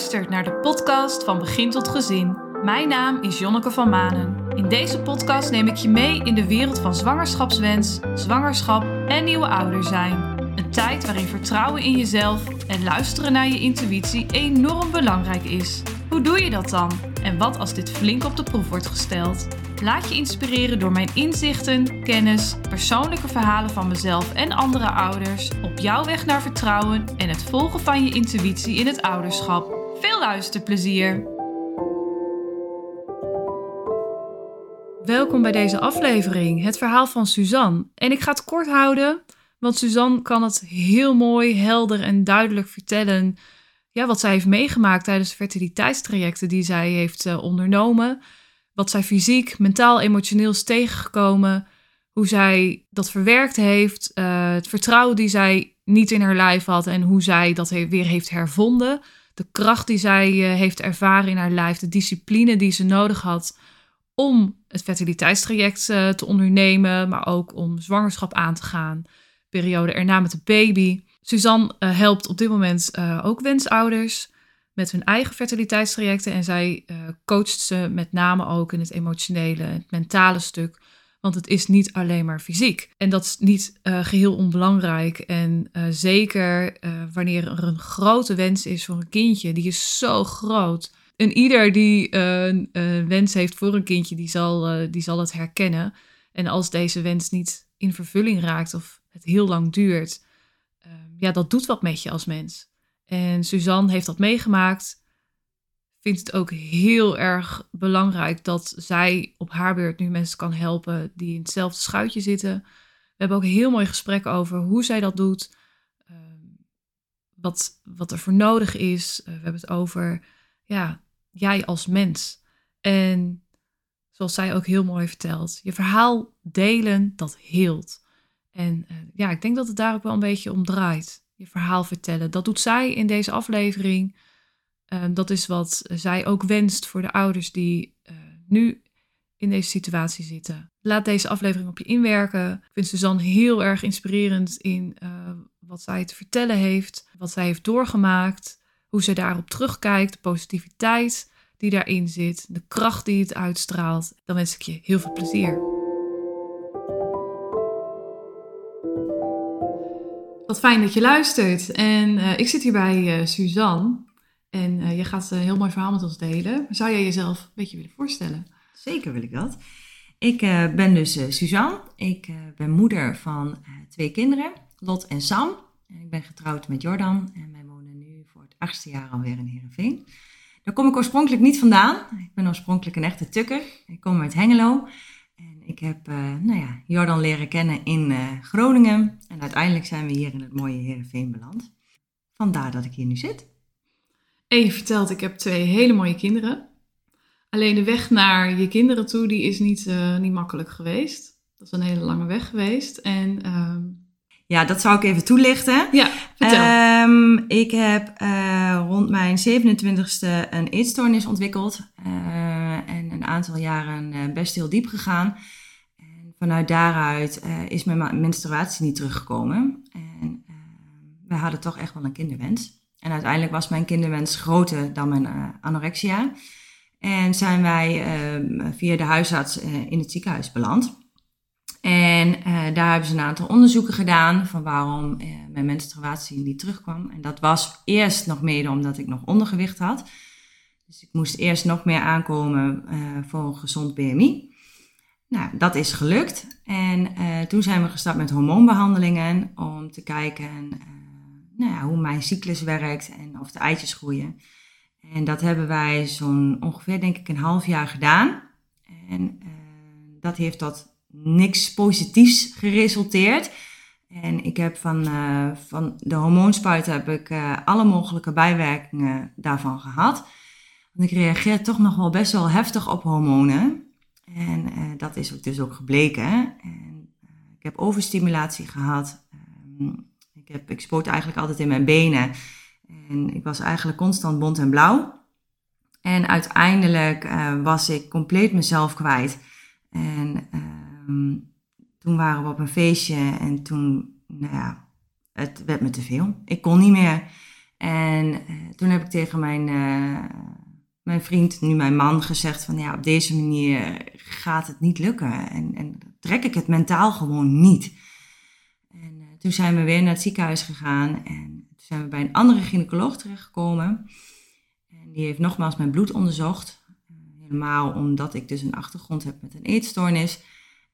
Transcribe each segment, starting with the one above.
luistert naar de podcast van Begin tot Gezin. Mijn naam is Jonneke van Manen. In deze podcast neem ik je mee in de wereld van zwangerschapswens, zwangerschap en nieuwe ouder zijn. Een tijd waarin vertrouwen in jezelf en luisteren naar je intuïtie enorm belangrijk is. Hoe doe je dat dan? En wat als dit flink op de proef wordt gesteld? Laat je inspireren door mijn inzichten, kennis, persoonlijke verhalen van mezelf en andere ouders op jouw weg naar vertrouwen en het volgen van je intuïtie in het ouderschap. Veel luisterplezier! Welkom bij deze aflevering, het verhaal van Suzanne. En ik ga het kort houden, want Suzanne kan het heel mooi, helder en duidelijk vertellen ja, wat zij heeft meegemaakt tijdens de fertiliteitstrajecten die zij heeft uh, ondernomen wat zij fysiek, mentaal, emotioneel is tegengekomen. Hoe zij dat verwerkt heeft. Uh, het vertrouwen die zij niet in haar lijf had. En hoe zij dat weer heeft hervonden. De kracht die zij uh, heeft ervaren in haar lijf. De discipline die ze nodig had om het fertiliteitstraject uh, te ondernemen. Maar ook om zwangerschap aan te gaan. Periode erna met de baby. Suzanne helpt op dit moment ook wensouders met hun eigen fertiliteitstrajecten. En zij coacht ze met name ook in het emotionele, het mentale stuk. Want het is niet alleen maar fysiek. En dat is niet uh, geheel onbelangrijk. En uh, zeker wanneer er een grote wens is voor een kindje, die is zo groot. En ieder die een wens heeft voor een kindje, die zal, die zal het herkennen. En als deze wens niet in vervulling raakt of het heel lang duurt, ja, dat doet wat met je als mens. En Suzanne heeft dat meegemaakt. Vindt het ook heel erg belangrijk dat zij op haar beurt nu mensen kan helpen die in hetzelfde schuitje zitten. We hebben ook heel mooi gesprek over hoe zij dat doet. Ehm, wat, wat er voor nodig is. Eh, we hebben het over ja, jij als mens. En zoals zij ook heel mooi vertelt, je verhaal delen, dat heelt. En uh, ja, ik denk dat het daar ook wel een beetje om draait je verhaal vertellen. Dat doet zij in deze aflevering. Uh, dat is wat zij ook wenst voor de ouders die uh, nu in deze situatie zitten. Laat deze aflevering op je inwerken. Ik vind Suzanne heel erg inspirerend in uh, wat zij te vertellen heeft, wat zij heeft doorgemaakt, hoe zij daarop terugkijkt, de positiviteit die daarin zit, de kracht die het uitstraalt. Dan wens ik je heel veel plezier. Wat fijn dat je luistert. En uh, ik zit hier bij Suzanne. En uh, je gaat een heel mooi verhaal met ons delen. Zou jij jezelf een beetje willen voorstellen? Zeker wil ik dat. Ik ben dus Suzanne. Ik ben moeder van twee kinderen, Lot en Sam. En ik ben getrouwd met Jordan. En wij wonen nu voor het achtste jaar alweer in Heerenveen. Daar kom ik oorspronkelijk niet vandaan. Ik ben oorspronkelijk een echte tukker. Ik kom uit Hengelo. En ik heb nou ja, Jordan leren kennen in Groningen. En uiteindelijk zijn we hier in het mooie Heerenveen beland. Vandaar dat ik hier nu zit. En je vertelt, ik heb twee hele mooie kinderen. Alleen de weg naar je kinderen toe, die is niet, uh, niet makkelijk geweest. Dat is een hele lange weg geweest. En, ehm, Ja, dat zou ik even toelichten. Ja, vertel. Um, ik heb rond mijn 27ste een eetstoornis ontwikkeld en een aantal jaren best heel diep gegaan. En vanuit daaruit is mijn menstruatie niet teruggekomen. En uh, we hadden toch echt wel een kinderwens. En uiteindelijk was mijn kinderwens groter dan mijn anorexia. En zijn wij ehm, via de huisarts in het ziekenhuis beland. En daar hebben ze een aantal onderzoeken gedaan van waarom mijn menstruatie niet terugkwam. En dat was eerst nog mede omdat ik nog ondergewicht had. Dus ik moest eerst nog meer aankomen voor een gezond BMI. Nou, dat is gelukt. En toen zijn we gestart met hormoonbehandelingen om te kijken nou hoe mijn cyclus werkt en of de eitjes groeien. En dat hebben wij zo'n ongeveer, denk ik, een half jaar gedaan. En dat heeft tot niks positiefs geresulteerd. En ik heb van, van de hormoonspuiten heb ik alle mogelijke bijwerkingen daarvan gehad. Want ik reageer toch nog wel best wel heftig op hormonen. En dat is ook dus ook gebleken. En, ik heb overstimulatie gehad. Ik, ik spoot eigenlijk altijd in mijn benen. En ik was eigenlijk constant bont en blauw. En uiteindelijk uh, was ik compleet mezelf kwijt. En um, toen waren we op een feestje en toen, nou ja, het werd me te veel. Ik kon niet meer. En eh, toen heb ik tegen mijn, eh, mijn vriend, nu mijn man, gezegd van ja, op deze manier gaat het niet lukken. En, en trek ik het mentaal gewoon niet. En eh, toen zijn we weer naar het ziekenhuis gegaan en toen zijn we bij een andere gynaecoloog terechtgekomen. En die heeft nogmaals mijn bloed onderzocht. helemaal omdat ik dus een achtergrond heb met een eetstoornis.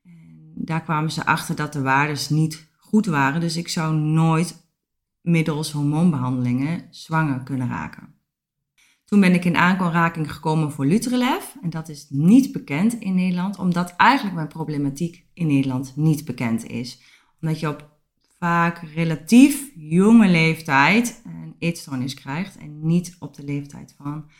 En daar kwamen ze achter dat de waardes niet goed waren. Dus ik zou nooit middels hormoonbehandelingen zwanger kunnen raken. Toen ben ik in aanraking gekomen voor Lutrelev. En dat is niet bekend in Nederland, omdat eigenlijk mijn problematiek in Nederland niet bekend is. Omdat je op vaak relatief jonge leeftijd een eetstoornis krijgt en niet op de leeftijd van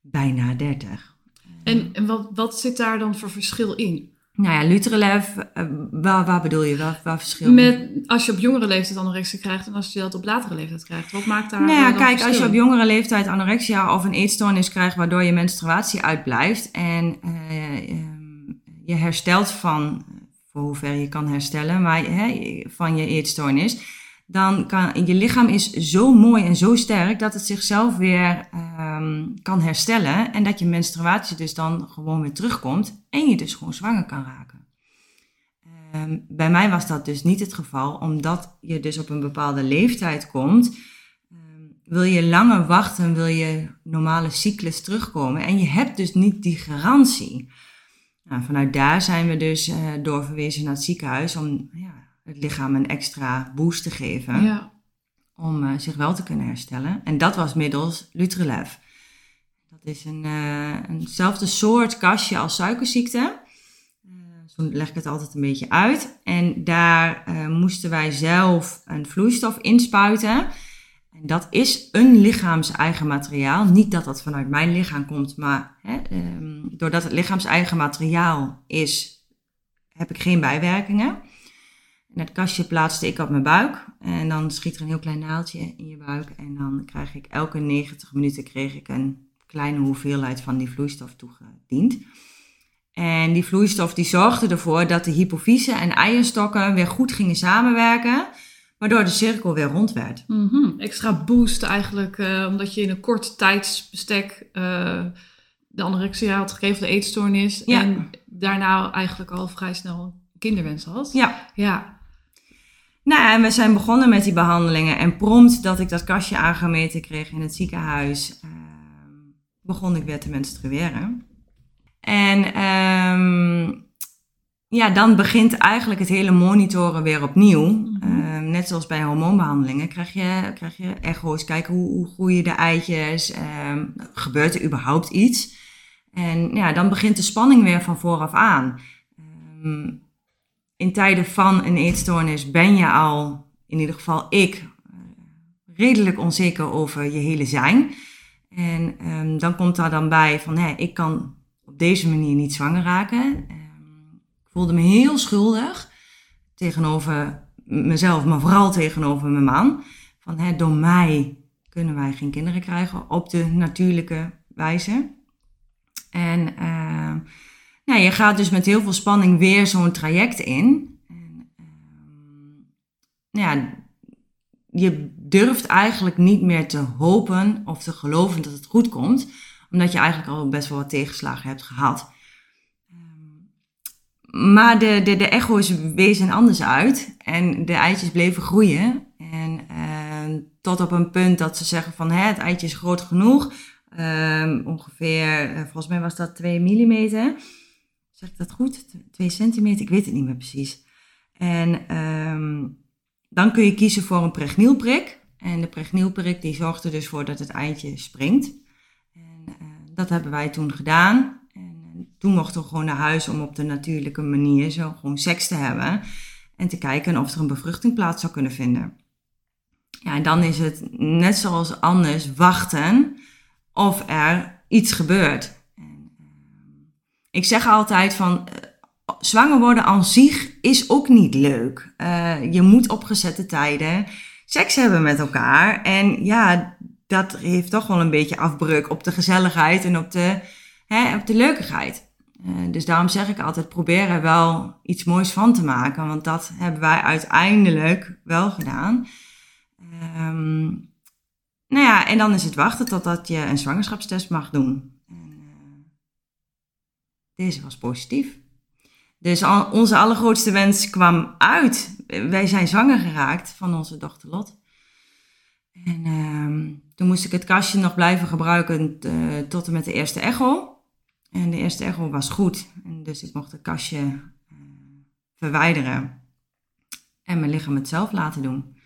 bijna 30. En, en wat, wat zit daar dan voor verschil in? Nou ja, Lutrelev, uh, waar, waar bedoel je? Waar, waar verschil? Met, als je op jongere leeftijd anorexia krijgt en als je dat op latere leeftijd krijgt. Wat maakt daar Nou ja, kijk, verschil als je op jongere leeftijd anorexia of een eetstoornis krijgt waardoor je menstruatie uitblijft en eh, ehm, je herstelt van, voor hoever je kan herstellen, maar hè, van je eetstoornis, dan kan je lichaam is zo mooi en zo sterk dat het zichzelf weer ehm, kan herstellen en dat je menstruatie dus dan gewoon weer terugkomt en je dus gewoon zwanger kan raken. Ehm, bij mij was dat dus niet het geval, omdat je dus op een bepaalde leeftijd komt. ehm, wil je langer wachten, wil je normale cyclus terugkomen en je hebt dus niet die garantie. Nou, vanuit daar zijn we dus eh, doorverwezen naar het ziekenhuis om ja, het lichaam een extra boost te geven Ja. om eh, zich wel te kunnen herstellen. En dat was middels Lutrelev. Dat is een, eh, eenzelfde soort kastje als suikerziekte. Zo leg ik het altijd een beetje uit. En daar moesten wij zelf een vloeistof inspuiten. En dat is een lichaams-eigen materiaal. Niet dat dat vanuit mijn lichaam komt, maar hè, ehm, doordat het lichaams-eigen materiaal is, heb ik geen bijwerkingen. En dat kastje plaatste ik op mijn buik. En dan schiet er een heel klein naaldje in je buik. En dan krijg ik elke 90 minuten kreeg ik een kleine hoeveelheid van die vloeistof toegediend. En die vloeistof die zorgde ervoor dat de hypofyse en eierstokken weer goed gingen samenwerken. Waardoor de cirkel weer rond werd. Mhm. Extra boost eigenlijk, eh, omdat je in een kort tijdsbestek eh, de anorexia had gegeven, de eetstoornis. Ja. En daarna eigenlijk al vrij snel kinderwens had. Ja, Ja. Nou, en we zijn begonnen met die behandelingen. En prompt dat ik dat kastje aangemeten kreeg in het ziekenhuis, eh, begon ik weer te menstrueren. En ehm, ja, dan begint eigenlijk het hele monitoren weer opnieuw. Mhm. Ehm, net zoals bij hormoonbehandelingen krijg je, krijg je echo's, kijken hoe, hoe groeien de eitjes, ehm, gebeurt er überhaupt iets. En ja, dan begint de spanning weer van vooraf aan. Ehm, in tijden van een eetstoornis ben je al, in ieder geval ik, eh, redelijk onzeker over je hele zijn. En dan komt daar dan bij van, hé, ik kan op deze manier niet zwanger raken. Voelde me heel schuldig tegenover mezelf, maar vooral tegenover mijn man. Van, hè, door mij kunnen wij geen kinderen krijgen op de natuurlijke wijze. En ehm, nou, je gaat dus met heel veel spanning weer zo'n traject in. En, ehm, ja, je durft eigenlijk niet meer te hopen of te geloven dat het goed komt, omdat je eigenlijk al best wel wat tegenslagen hebt gehad. Maar de, de, de echo's wezen anders uit en de eitjes bleven groeien. En ehm, tot op een punt dat ze zeggen van hè, het eitje is groot genoeg. Ehm, ongeveer, eh, volgens mij was dat 2 millimeter. Zeg ik dat goed? 2 centimeter? Ik weet het niet meer precies. En ehm, dan kun je kiezen voor een pregnielprik. En de pregnielprik die zorgt er dus voor dat het eitje springt. En eh, dat hebben wij toen gedaan. En eh, toen mochten we gewoon naar huis om op de natuurlijke manier zo gewoon seks te hebben. En te kijken of er een bevruchting plaats zou kunnen vinden. Ja, en dan is het net zoals anders wachten of er iets gebeurt. Ehm, ik zeg altijd van, eh, zwanger worden aan zich is ook niet leuk. Eh, je moet op gezette tijden seks hebben met elkaar. En ja, dat heeft toch wel een beetje afbreuk op de gezelligheid en op de, hè, op de leukigheid. Eh, dus daarom zeg ik altijd, probeer er wel iets moois van te maken. Want dat hebben wij uiteindelijk wel gedaan. Ehm, nou ja, en dan is het wachten totdat je een zwangerschapstest mag doen. En, uh, deze was positief. Dus onze allergrootste wens kwam uit. Wij zijn zwanger geraakt van onze dochter Lot. En uh, toen moest ik het kastje nog blijven gebruiken uh, tot en met de eerste echo. En de eerste echo was goed. En dus ik mocht het kastje uh, verwijderen. En mijn lichaam het zelf laten doen.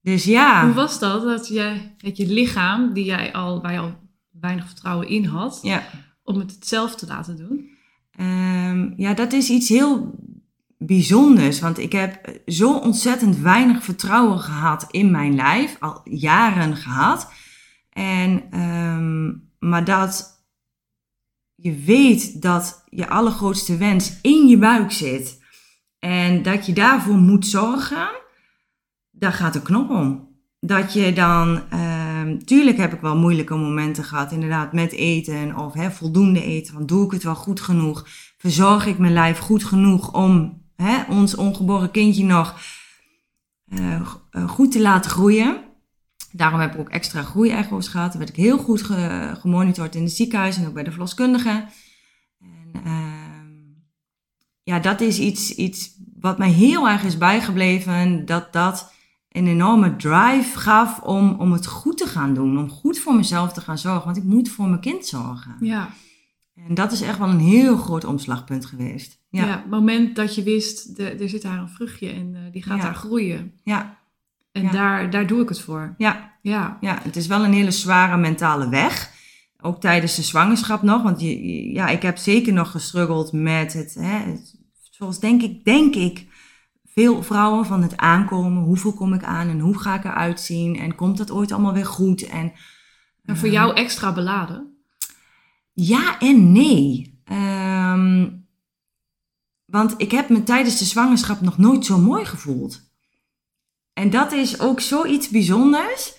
Dus ja. Hoe was dat? Dat, jij, dat je lichaam, die jij al, waar je al weinig vertrouwen in had, ja. om het zelf te laten doen? Um, ja, dat is iets heel bijzonders. Want ik heb zo ontzettend weinig vertrouwen gehad in mijn lijf. Al jaren gehad. En, um, maar dat je weet dat je allergrootste wens in je buik zit. En dat je daarvoor moet zorgen. Daar gaat de knop om. Dat je dan, um, tuurlijk heb ik wel moeilijke momenten gehad, inderdaad, met eten of hè, voldoende eten. Want doe ik het wel goed genoeg? Verzorg ik mijn lijf goed genoeg om hè, ons ongeboren kindje nog uh, goed te laten groeien. Daarom heb ik ook extra groeiecho's gehad. Dan werd ik heel goed ge gemonitord in het ziekenhuis en ook bij de verloskundige. En, uh, ja, dat is iets, iets wat mij heel erg is bijgebleven. Dat dat een enorme drive gaf om, om het goed te gaan doen. Om goed voor mezelf te gaan zorgen. Want ik moet voor mijn kind zorgen. Ja. En dat is echt wel een heel groot omslagpunt geweest. Ja, ja het moment dat je wist, de, er zit daar een vruchtje en uh, die gaat Ja. daar groeien. Ja, En Ja. daar, daar doe ik het voor. ja, Ja. ja, het is wel een hele zware mentale weg. Ook tijdens de zwangerschap nog. Want je, ja, ik heb zeker nog gestruggeld met het, hè, het- zoals denk ik, denk ik, veel vrouwen van het aankomen. Hoeveel kom ik aan en hoe ga ik eruit zien? En komt dat ooit allemaal weer goed? En En voor jou extra beladen. Ja en nee. Ehm, want ik heb me tijdens de zwangerschap nog nooit zo mooi gevoeld. En dat is ook zoiets bijzonders.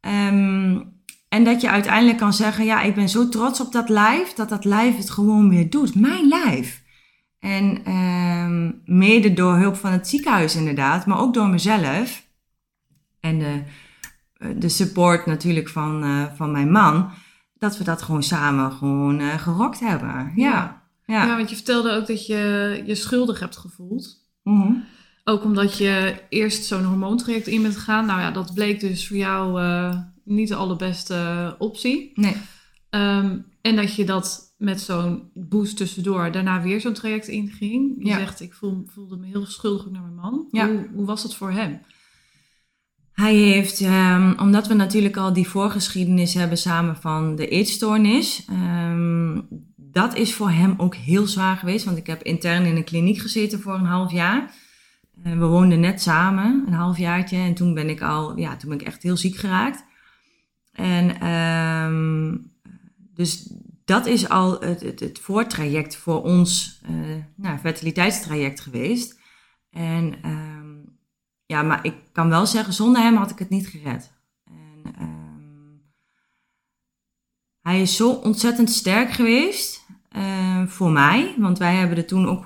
Ehm, en dat je uiteindelijk kan zeggen: Ja, ik ben zo trots op dat lijf, dat dat lijf het gewoon weer doet. Mijn lijf. En ehm, mede door hulp van het ziekenhuis, inderdaad, maar ook door mezelf. En de, de support natuurlijk van, eh, van mijn man dat we dat gewoon samen gewoon eh, gerokt hebben. Ja. Ja. Ja. want je vertelde ook dat je je schuldig hebt gevoeld. Mhm. Ook omdat je eerst zo'n hormoontraject in bent gegaan. Nou ja, dat bleek dus voor jou eh, niet de allerbeste optie. Nee. Ehm, en dat je dat met zo'n boost tussendoor daarna weer zo'n traject inging. Je Ja. zegt, ik voel, voelde me heel schuldig naar mijn man. Ja. Hoe, hoe was dat voor hem? Hij heeft, ehm, omdat we natuurlijk al die voorgeschiedenis hebben samen van de eetstoornis, ehm, dat is voor hem ook heel zwaar geweest. Want ik heb intern in een kliniek gezeten voor een half jaar. Eh, we woonden net samen, een halfjaartje. En toen ben ik al, ja, toen ben ik echt heel ziek geraakt. En ehm, dus dat is al het, het, voortraject voor ons, eh nou, fertiliteitstraject geweest. En ehm, ja, maar ik kan wel zeggen, zonder hem had ik het niet gered. En, ehm, hij is zo ontzettend sterk geweest eh, voor mij. Want wij hebben er toen ook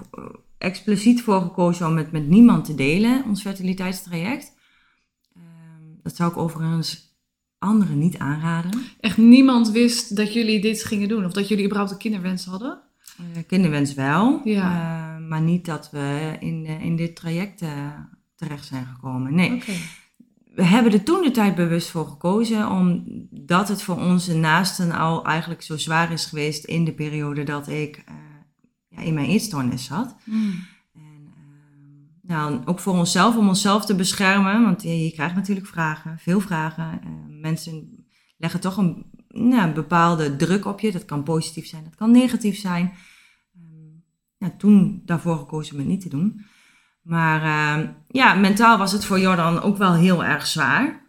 expliciet voor gekozen om het met niemand te delen, ons fertiliteitstraject. Ehm, dat zou ik overigens anderen niet aanraden. Echt niemand wist dat jullie dit gingen doen. Of dat jullie überhaupt een kinderwens hadden. Eh, kinderwens wel, Ja. eh, maar niet dat we in, eh, in dit traject terecht zijn gekomen. Nee. We hebben er toen de tijd bewust voor gekozen, omdat het voor onze naasten al eigenlijk zo zwaar is geweest in de periode dat ik ja, in mijn eetstoornis zat. Hmm. En, ehm, nou, ook voor onszelf, om onszelf te beschermen, want je, je krijgt natuurlijk vragen, veel vragen. Eh, mensen leggen toch een nou, een bepaalde druk op je. Dat kan positief zijn, dat kan negatief zijn. Ehm, toen daarvoor gekozen om het niet te doen. Maar ja, mentaal was het voor Jordan ook wel heel erg zwaar.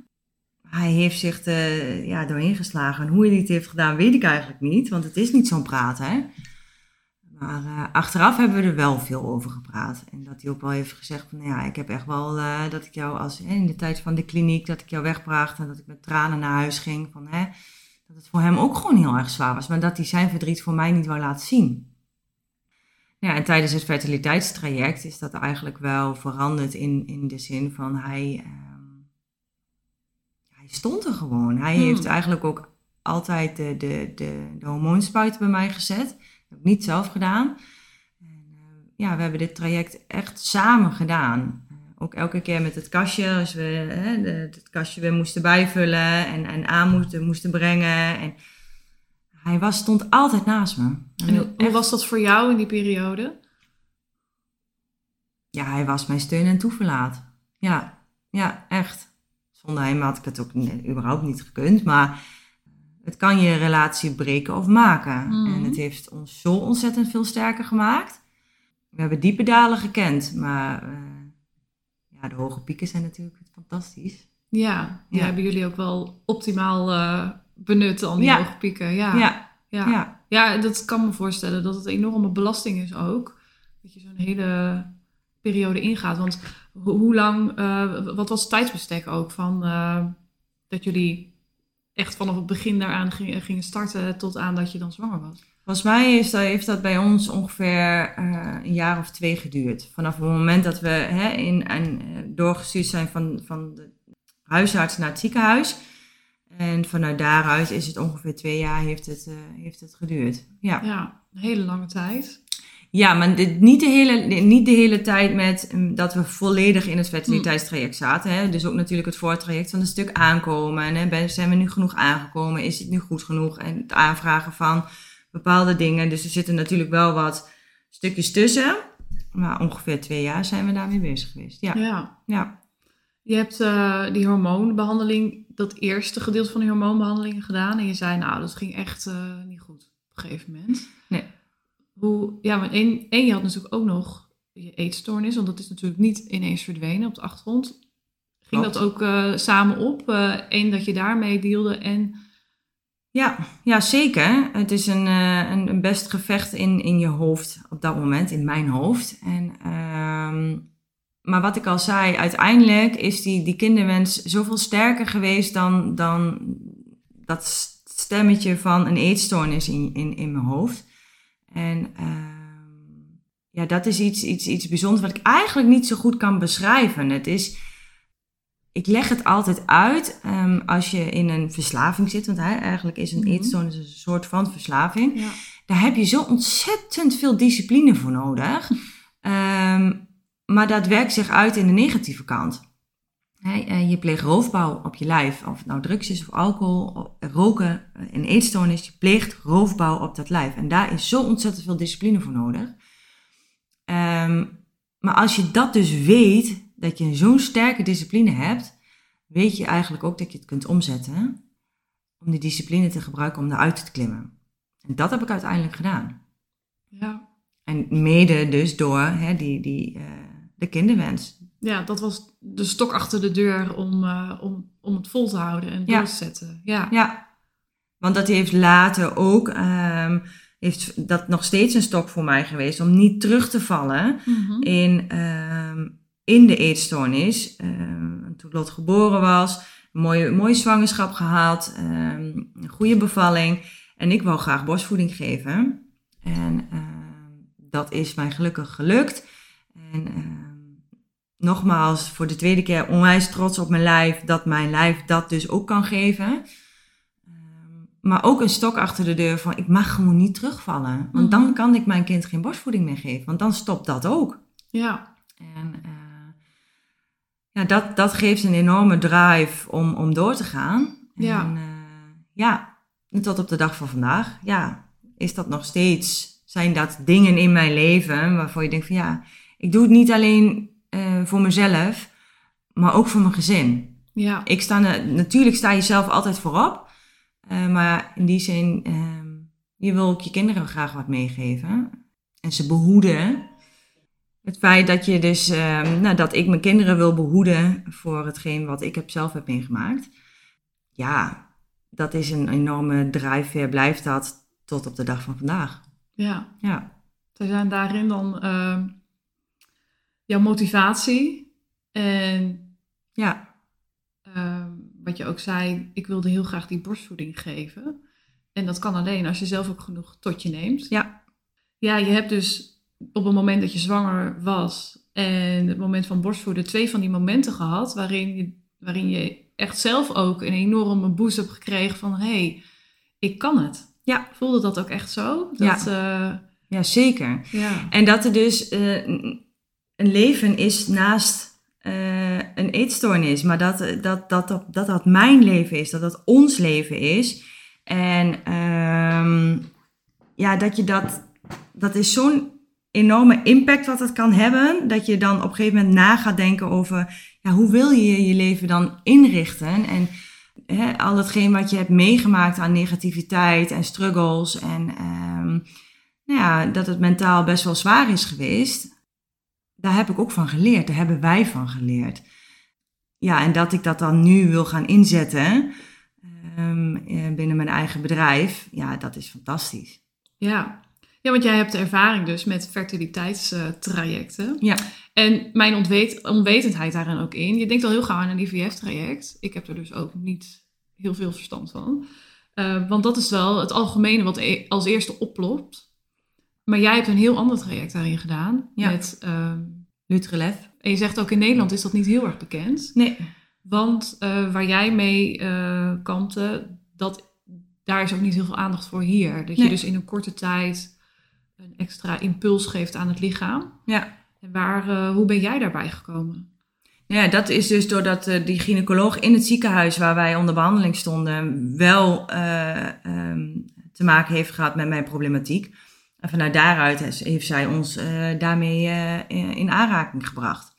Hij heeft zich er ja, doorheen geslagen. En hoe hij dit heeft gedaan, weet ik eigenlijk niet. Want het is niet zo'n praten, hè. Maar eh, achteraf hebben we er wel veel over gepraat. En dat hij ook wel heeft gezegd van, nou ja, ik heb echt wel eh, dat ik jou als, in de tijd van de kliniek, dat ik jou wegbracht en dat ik met tranen naar huis ging. Van, hè, dat het voor hem ook gewoon heel erg zwaar was. Maar dat hij zijn verdriet voor mij niet wou laten zien. Ja, en tijdens het fertiliteitstraject is dat eigenlijk wel veranderd in, in de zin van hij, ehm, hij stond er gewoon. Hij Hmm. heeft eigenlijk ook altijd de, de, de, de hormoonspuiten bij mij gezet. Dat heb ik niet zelf gedaan. En, eh, ja, we hebben dit traject echt samen gedaan. Eh, ook elke keer met het kastje, als we hè, de, het kastje weer moesten bijvullen en, en aan moesten, moesten brengen. En hij was, stond altijd naast me. En hoe, hoe Echt- was dat voor jou in die periode? Ja, hij was mijn steun en toeverlaat. Ja, ja, echt. Zonder hem had ik het ook überhaupt niet gekund. Maar het kan je relatie breken of maken. Mhm. En het heeft ons zo ontzettend veel sterker gemaakt. We hebben diepe dalen gekend. Maar eh, ja, de hoge pieken zijn natuurlijk fantastisch. Ja, die Ja. hebben jullie ook wel optimaal eh, benut, al die Ja. hoge pieken. Ja. Ja, Ja. ja. Dat kan me voorstellen dat het een enorme belasting is ook. Dat je zo'n hele periode ingaat. Want ho- hoe lang, eh, wat was het tijdsbestek ook van dat jullie echt vanaf het begin daaraan gingen, gingen starten tot aan dat je dan zwanger was? Volgens mij is dat, heeft dat bij ons ongeveer eh, een jaar of twee geduurd. Vanaf het moment dat we hè, in, en, eh, doorgestuurd zijn van, van de huisarts naar het ziekenhuis. En vanuit daaruit is het ongeveer twee jaar heeft het, eh, heeft het geduurd. Ja, Ja, een hele lange tijd. Ja maar dit, niet, de hele, niet de hele tijd met mm, dat we volledig in het fertiliteitstraject zaten. Hè. Dus ook natuurlijk het voortraject van een stuk aankomen. En, hè, ben- zijn we nu genoeg aangekomen? Is het nu goed genoeg? En het aanvragen van bepaalde dingen. Dus er zitten natuurlijk wel wat stukjes tussen. Maar ongeveer twee jaar zijn we daarmee bezig geweest. Ja, Ja. ja. Je hebt eh, die hormoonbehandeling, dat eerste gedeelte van die hormoonbehandelingen gedaan. En je zei, nou, dat ging echt eh, niet goed op een gegeven moment. Nee. Hoe, ja, maar één, één, je had natuurlijk ook nog je eetstoornis. Want dat is natuurlijk niet ineens verdwenen op de achtergrond. Ging Klopt. dat ook eh, samen op? Eén, dat je daarmee deelde en... Ja, ja, zeker. Het is een, eh, een, een best gevecht in, in je hoofd op dat moment, in mijn hoofd. En, ehm, maar wat ik al zei, uiteindelijk is die, die kinderwens zoveel sterker geweest dan, dan dat stemmetje van een eetstoornis in, in, in mijn hoofd. En ehm, ja, dat is iets, iets, iets bijzonders wat ik eigenlijk niet zo goed kan beschrijven. Het is ik leg het altijd uit ehm, als je in een verslaving zit. Want eigenlijk is een Mhm. eetstoornis een soort van verslaving. Ja. Daar heb je zo ontzettend veel discipline voor nodig. Ehm, maar dat werkt zich uit in de negatieve kant. Eh, je pleegt roofbouw op je lijf. Of het nou drugs is of alcohol, of roken, eh, een eetstoornis. Je pleegt roofbouw op dat lijf. En daar is zo ontzettend veel discipline voor nodig. Ehm, maar als je dat dus weet, dat je zo'n sterke discipline hebt, weet je eigenlijk ook dat je het kunt omzetten om die discipline te gebruiken om eruit te klimmen. En dat heb ik uiteindelijk gedaan. Ja. En mede dus door hè, die, die, eh, de kinderwens. Ja, dat was de stok achter de deur om, eh, om, om het vol te houden en Ja. door te zetten. Ja. Ja, want dat heeft later ook, ehm, heeft dat nog steeds een stok voor mij geweest om niet terug te vallen Mhm. in, ehm, in de eetstoornis. Ehm, toen Lot geboren was, een mooie, mooie zwangerschap gehad, ehm, een goede bevalling. En ik wou graag borstvoeding geven. En dat is mij gelukkig gelukt. En nogmaals, voor de tweede keer onwijs trots op mijn lijf, dat mijn lijf dat dus ook kan geven. Ehm, maar ook een stok achter de deur van ik mag gewoon niet terugvallen. Want dan Mhm. kan ik mijn kind geen borstvoeding meer geven. Want dan stopt dat ook. Ja. En eh, ja, dat, dat geeft een enorme drive om, om door te gaan. Ja. En eh, ja, tot op de dag van vandaag, ja, is dat nog steeds, zijn dat dingen in mijn leven waarvoor je denkt van ja, ik doe het niet alleen eh, voor mezelf, maar ook voor mijn gezin. Ja. Ik sta, natuurlijk sta je zelf altijd voorop, eh, maar in die zin, ehm, je wil ook je kinderen graag wat meegeven en ze behoeden. Het feit dat je dus, ehm, nou, dat ik mijn kinderen wil behoeden voor hetgeen wat ik heb zelf heb meegemaakt. Ja, dat is een enorme drijfveer, blijft dat tot op de dag van vandaag. ja. Ja, Zij zijn daarin dan ehm, jouw motivatie. En ja, ehm, wat je ook zei, ik wilde heel graag die borstvoeding geven. En dat kan alleen als je zelf ook genoeg tot je neemt. ja, Ja, je hebt dus op het moment dat je zwanger was en het moment van borstvoeden twee van die momenten gehad waarin je, waarin je echt zelf ook een enorme boost heb gekregen van... hé, hey, ik kan het. Ja. Voelde dat ook echt zo? Dat, ja. ja, zeker. Ja. En dat er dus een leven is naast een eetstoornis. Maar dat dat, dat, dat, dat dat mijn leven is, dat dat ons leven is. En ehm, ja, dat je dat, dat is zo'n enorme impact wat het kan hebben, dat je dan op een gegeven moment na gaat denken over, ja, hoe wil je je leven dan inrichten? En hè, al hetgeen wat je hebt meegemaakt aan negativiteit en struggles en um, nou ja, dat het mentaal best wel zwaar is geweest, daar heb ik ook van geleerd, daar hebben wij van geleerd. Ja, en dat ik dat dan nu wil gaan inzetten um, binnen mijn eigen bedrijf, ja, dat is fantastisch. Ja. ja, want jij hebt ervaring dus met fertiliteitstrajecten. Ja. En mijn onwet onwetendheid daarin ook in. Je denkt al heel gauw aan een IVF-traject. Ik heb er dus ook niet heel veel verstand van. Uh, want dat is wel het algemene wat e als eerste oplopt. Maar jij hebt een heel ander traject daarin gedaan. Ja. Met Lutrelef. En je zegt ook in Nederland is dat niet heel erg bekend. Nee. Want uh, waar jij mee uh, kampte, dat, daar is ook niet heel veel aandacht voor hier. Dat Nee. je dus in een korte tijd een extra impuls geeft aan het lichaam. Ja. En waar, uh, hoe ben jij daarbij gekomen? Ja, dat is dus doordat die gynaecoloog in het ziekenhuis waar wij onder behandeling stonden wel um, te maken heeft gehad met mijn problematiek. En vanuit daaruit heeft zij ons uh, daarmee in aanraking gebracht.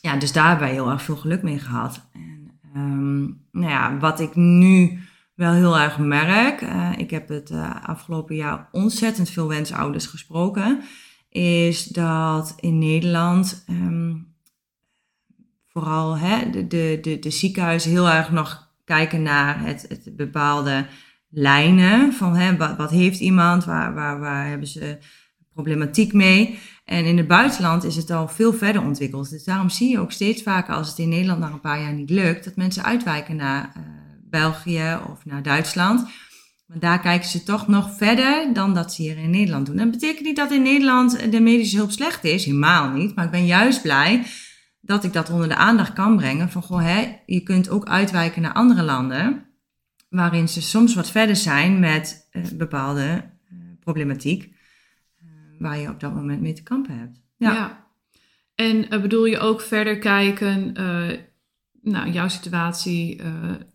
Ja, dus daar hebben wij heel erg veel geluk mee gehad. En um, nou ja, wat ik nu wel heel erg merk, ik heb het afgelopen jaar ontzettend veel wensouders gesproken, is dat in Nederland um, vooral hè, de, de, de, de ziekenhuizen heel erg nog kijken naar het, het bepaalde lijnen van hè, wat, wat heeft iemand, waar, waar, waar hebben ze problematiek mee. En in het buitenland is het al veel verder ontwikkeld. Dus daarom zie je ook steeds vaker als het in Nederland na een paar jaar niet lukt, dat mensen uitwijken naar uh, België of naar Duitsland. Maar daar kijken ze toch nog verder dan dat ze hier in Nederland doen. Dat betekent niet dat in Nederland de medische hulp slecht is, helemaal niet. Maar ik ben juist blij dat ik dat onder de aandacht kan brengen. Van goh, hè, je kunt ook uitwijken naar andere landen, waarin ze soms wat verder zijn met uh, bepaalde uh, problematiek, uh, waar je op dat moment mee te kampen hebt. Ja. ja. En eh, bedoel je ook verder kijken, nou, jouw situatie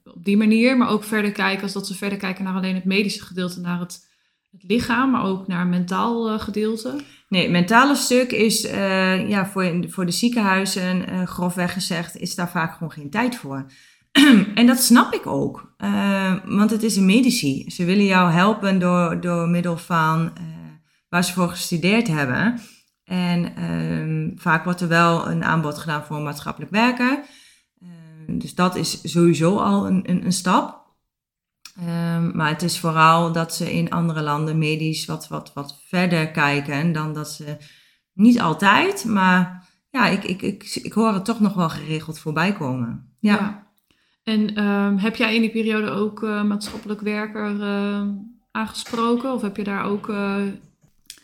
op die manier, maar ook verder kijken als dat ze verder kijken naar alleen het medische gedeelte, naar het, het lichaam, maar ook naar mentaal gedeelte? Nee, het mentale stuk is uh, ja, voor, voor de ziekenhuizen, uh, grofweg gezegd, is daar vaak gewoon geen tijd voor. en dat snap ik ook, uh, want het is een medici. Ze willen jou helpen door, door middel van waar ze voor gestudeerd hebben. En ehm, vaak wordt er wel een aanbod gedaan voor maatschappelijk werker. dus dat is sowieso al een, een, een stap. Um, maar het is vooral dat ze in andere landen medisch wat, wat, wat verder kijken dan dat ze niet altijd, maar ja, ik, ik, ik, ik hoor het toch nog wel geregeld voorbij komen. Ja. En um, heb jij in die periode ook uh, maatschappelijk werker uh, aangesproken? Of heb je daar ook, uh,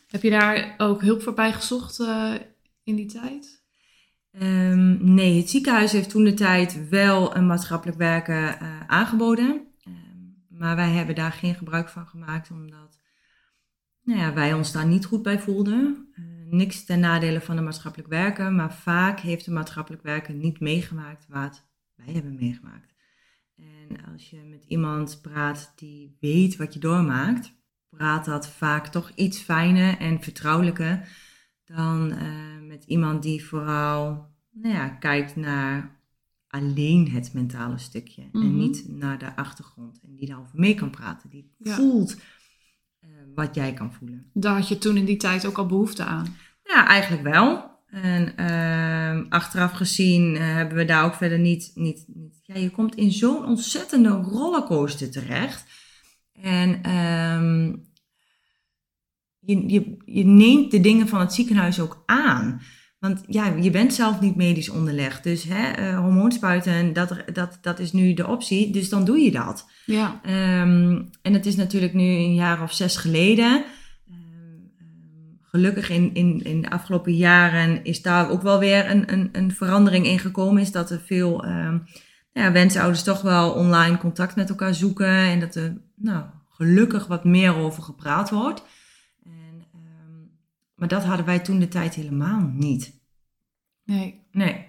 heb je daar ook hulp voor bij gezocht in die tijd? Um, nee, het ziekenhuis heeft toen de tijd wel een maatschappelijk werker aangeboden. Maar wij hebben daar geen gebruik van gemaakt, omdat nou ja, wij ons daar niet goed bij voelden. Niks ten nadele van de maatschappelijk werker, maar vaak heeft de maatschappelijk werker niet meegemaakt wat wij hebben meegemaakt. En als je met iemand praat die weet wat je doormaakt, praat dat vaak toch iets fijner en vertrouwelijker dan uh, met iemand die vooral nou ja, kijkt naar alleen het mentale stukje mm -hmm. en niet naar de achtergrond. En die daarover mee kan praten, die ja. voelt uh, wat jij kan voelen. Daar had je toen in die tijd ook al behoefte aan? Ja, eigenlijk wel. En uh, achteraf gezien uh, hebben we daar ook verder niet, niet, niet... Ja, je komt in zo'n ontzettende rollercoaster terecht. En um, je, je, je neemt de dingen van het ziekenhuis ook aan. Want ja, je bent zelf niet medisch onderlegd. Dus hè, uh, hormoonspuiten, dat, dat, dat is nu de optie. Dus dan doe je dat. Ja. Um, en het is natuurlijk nu een jaar of zes geleden. Gelukkig in, in, in de afgelopen jaren is daar ook wel weer een, een, een verandering in gekomen. Is dat er veel ehm, ja, wensouders toch wel online contact met elkaar zoeken. En dat er nou, gelukkig wat meer over gepraat wordt. En, ehm, maar dat hadden wij toen de tijd helemaal niet. Nee. Nee.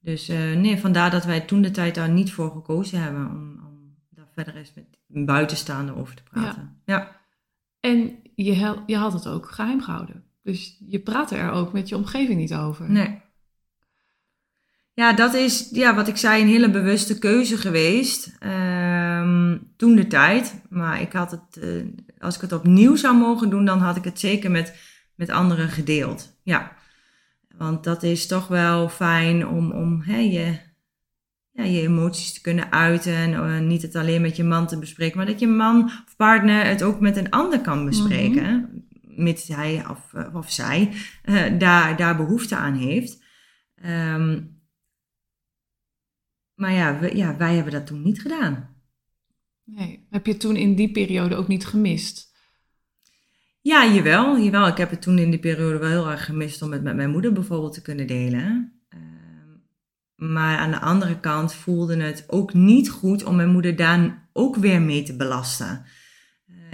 Dus uh, nee, vandaar dat wij toen de tijd daar niet voor gekozen hebben om, om daar verder eens met buitenstaanden over te praten. Ja. ja. En je, je had het ook geheim gehouden. Dus je praatte er ook met je omgeving niet over. Nee. Ja, dat is ja, wat ik zei, een hele bewuste keuze geweest. Um, toen de tijd. Maar ik had het, uh, als ik het opnieuw zou mogen doen, dan had ik het zeker met, met anderen gedeeld. Ja. Want dat is toch wel fijn om, om hè, je, ja, je emoties te kunnen uiten. En uh, niet het alleen met je man te bespreken, maar dat je man of partner het ook met een ander kan bespreken. Mm Mits hij of, eh, of zij uh, daar, daar behoefte aan heeft. Um, maar ja, we, ja, wij hebben dat toen niet gedaan. Nee. Heb je toen in die periode ook niet gemist? Ja, jawel, jawel. Ik heb het toen in die periode wel heel erg gemist om het met mijn moeder bijvoorbeeld te kunnen delen. Ehm, maar aan de andere kant voelde het ook niet goed om mijn moeder daar ook weer mee te belasten.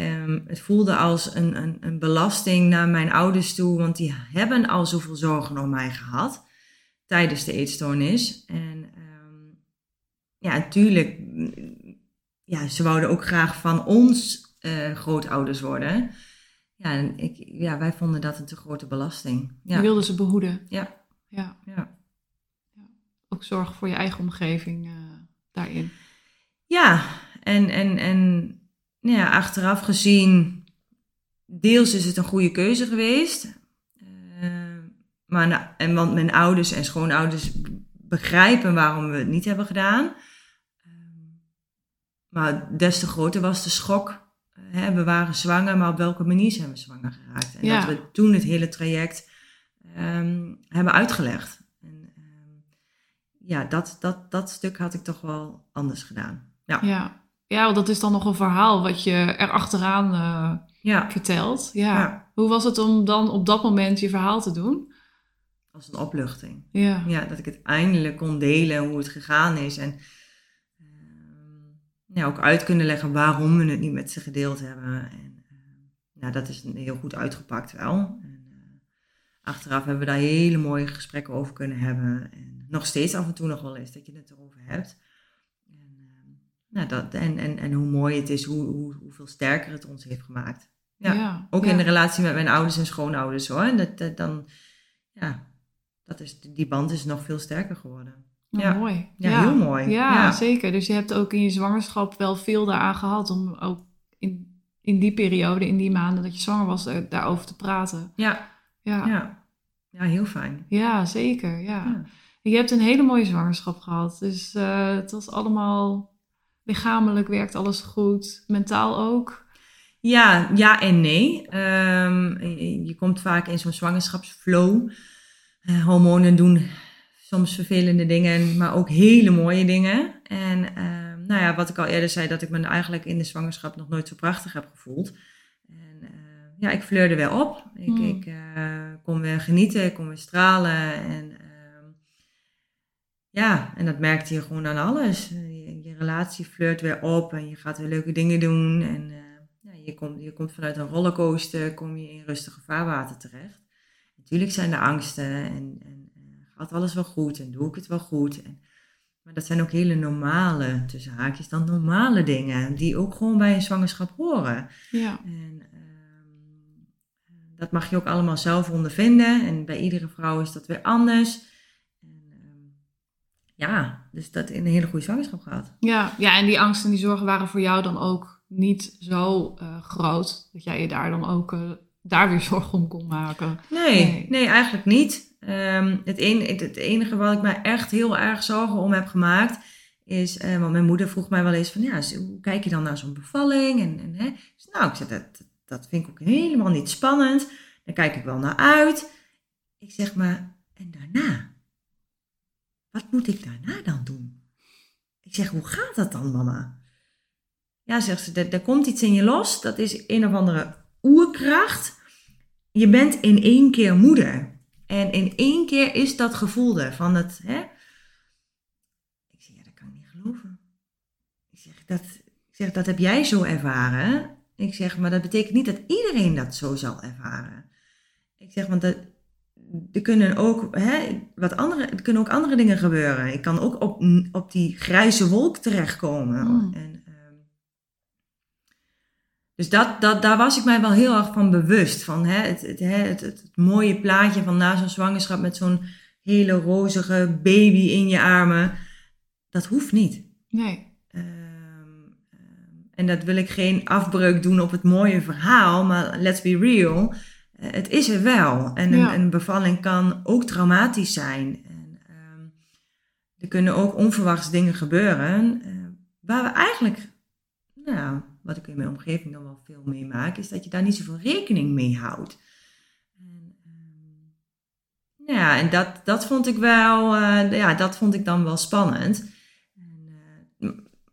Um, het voelde als een, een, een, belasting naar mijn ouders toe, want die hebben al zoveel zorgen om mij gehad tijdens de eetstoornis. En um, ja, natuurlijk, ja, ze wouden ook graag van ons uh, grootouders worden. Ja, en ik, ja, wij vonden dat een te grote belasting. Ja. Je wilde ze behoeden. Ja. ja. ja. Ook zorgen voor je eigen omgeving uh, daarin. Ja, en, en, en nou ja, achteraf gezien, deels is het een goede keuze geweest. Uh, maar, en want mijn ouders en schoonouders begrijpen waarom we het niet hebben gedaan. Uh, maar des te groter was de schok hè, we waren zwanger, maar op welke manier zijn we zwanger geraakt? En dat we toen het hele traject um, hebben uitgelegd. Ja, dat, dat, dat stuk had ik toch wel anders gedaan. Ja. ja. Ja, dat is dan nog een verhaal wat je erachteraan uh, ja. vertelt. Ja. ja. Hoe was het om dan op dat moment je verhaal te doen? Als een opluchting. Ja. ja. Dat ik het eindelijk kon delen hoe het gegaan is. En ja, ook uit kunnen leggen waarom we het niet met ze gedeeld hebben. En uh, nou, dat is heel goed uitgepakt wel. Achteraf hebben we daar hele mooie gesprekken over kunnen hebben. En nog steeds af en toe nog wel eens dat je het erover hebt. En, uh, nou, dat, en, en, en hoe mooi het is, hoe, hoe, hoeveel sterker het ons heeft gemaakt. Ja, ja ook ja. in de relatie met mijn ouders en schoonouders hoor. En dat, dat, dan, ja, dat is, die band is nog veel sterker geworden. Oh, ja. Mooi. Ja, heel mooi. Ja, zeker. Dus je hebt ook in je zwangerschap wel veel daaraan gehad om ook in, in die periode, in die maanden dat je zwanger was, daarover te praten. Ja. Ja. Ja, ja heel fijn. Ja, zeker. Ja. Je hebt een hele mooie zwangerschap gehad. Dus uh, het was allemaal lichamelijk werkt alles goed, mentaal ook. Ja, ja en nee. Um, je, je, komt vaak in zo'n zwangerschapsflow. Uh, hormonen doen soms vervelende dingen, maar ook hele mooie dingen. En uh, nou ja, wat ik al eerder zei, dat ik me eigenlijk in de zwangerschap nog nooit zo prachtig heb gevoeld. Ja, ik fleurde weer op. Ik, hmm. ik uh, kon weer genieten, ik kon weer stralen. En ehm, ja, en dat merkte je gewoon aan alles. Je, je, relatie flirt weer op en je gaat weer leuke dingen doen. En ja, je, komt, je komt vanuit een rollercoaster, kom je in rustige vaarwater terecht. Natuurlijk zijn er angsten en, en gaat alles wel goed en doe ik het wel goed. En, maar dat zijn ook hele normale, tussen haakjes dan normale dingen, die ook gewoon bij een zwangerschap horen. Ja. En dat mag je ook allemaal zelf ondervinden. En bij iedere vrouw is dat weer anders. En, um, ja, dus dat in een hele goede zwangerschap gehad. Ja, ja, en die angsten en die zorgen waren voor jou dan ook niet zo uh, groot, dat jij je daar dan ook uh, daar weer zorgen om kon maken. Nee, nee, nee eigenlijk niet. Um, het, een, het, enige wat ik mij echt heel erg zorgen om heb gemaakt, is, uh, want mijn moeder vroeg mij wel eens van, ja, hoe kijk je dan naar zo'n bevalling? En, en, hè? Dus, nou, ik zeg, dat, dat vind ik ook helemaal niet spannend. Daar kijk ik wel naar uit. Ik zeg maar, en daarna? Wat moet ik daarna dan doen? Ik zeg, hoe gaat dat dan, mama? Ja, zegt ze, er, komt iets in je los. Dat is een of andere oerkracht je bent in één keer moeder. En in één keer is dat gevoel van het, hè? Ik zeg, ja, dat kan ik niet geloven. Ik zeg, dat, ik zeg, dat heb jij zo ervaren. Ik zeg, maar dat betekent niet dat iedereen dat zo zal ervaren. Ik zeg, want dat, er kunnen ook, hè, wat andere, er kunnen ook andere dingen gebeuren. Ik kan ook op, op die grijze wolk terechtkomen. Mm. En, ehm, dus dat, dat, daar was ik mij wel heel erg van bewust. Van hè, het, het, hè, het, het, het mooie plaatje van na zo'n zwangerschap met zo'n hele rozige baby in je armen. Dat hoeft niet. Nee. En dat wil ik geen afbreuk doen op het mooie verhaal, maar let's be real. eh, het is er wel. En een, Ja. een bevalling kan ook traumatisch zijn. En, ehm, er kunnen ook onverwachts dingen gebeuren. eh, waar we eigenlijk, nou, wat ik in mijn omgeving dan wel veel meemaak, is dat je daar niet zoveel rekening mee houdt. En, ehm, ja, en dat, dat vond ik wel, eh, ja, dat vond ik dan wel spannend.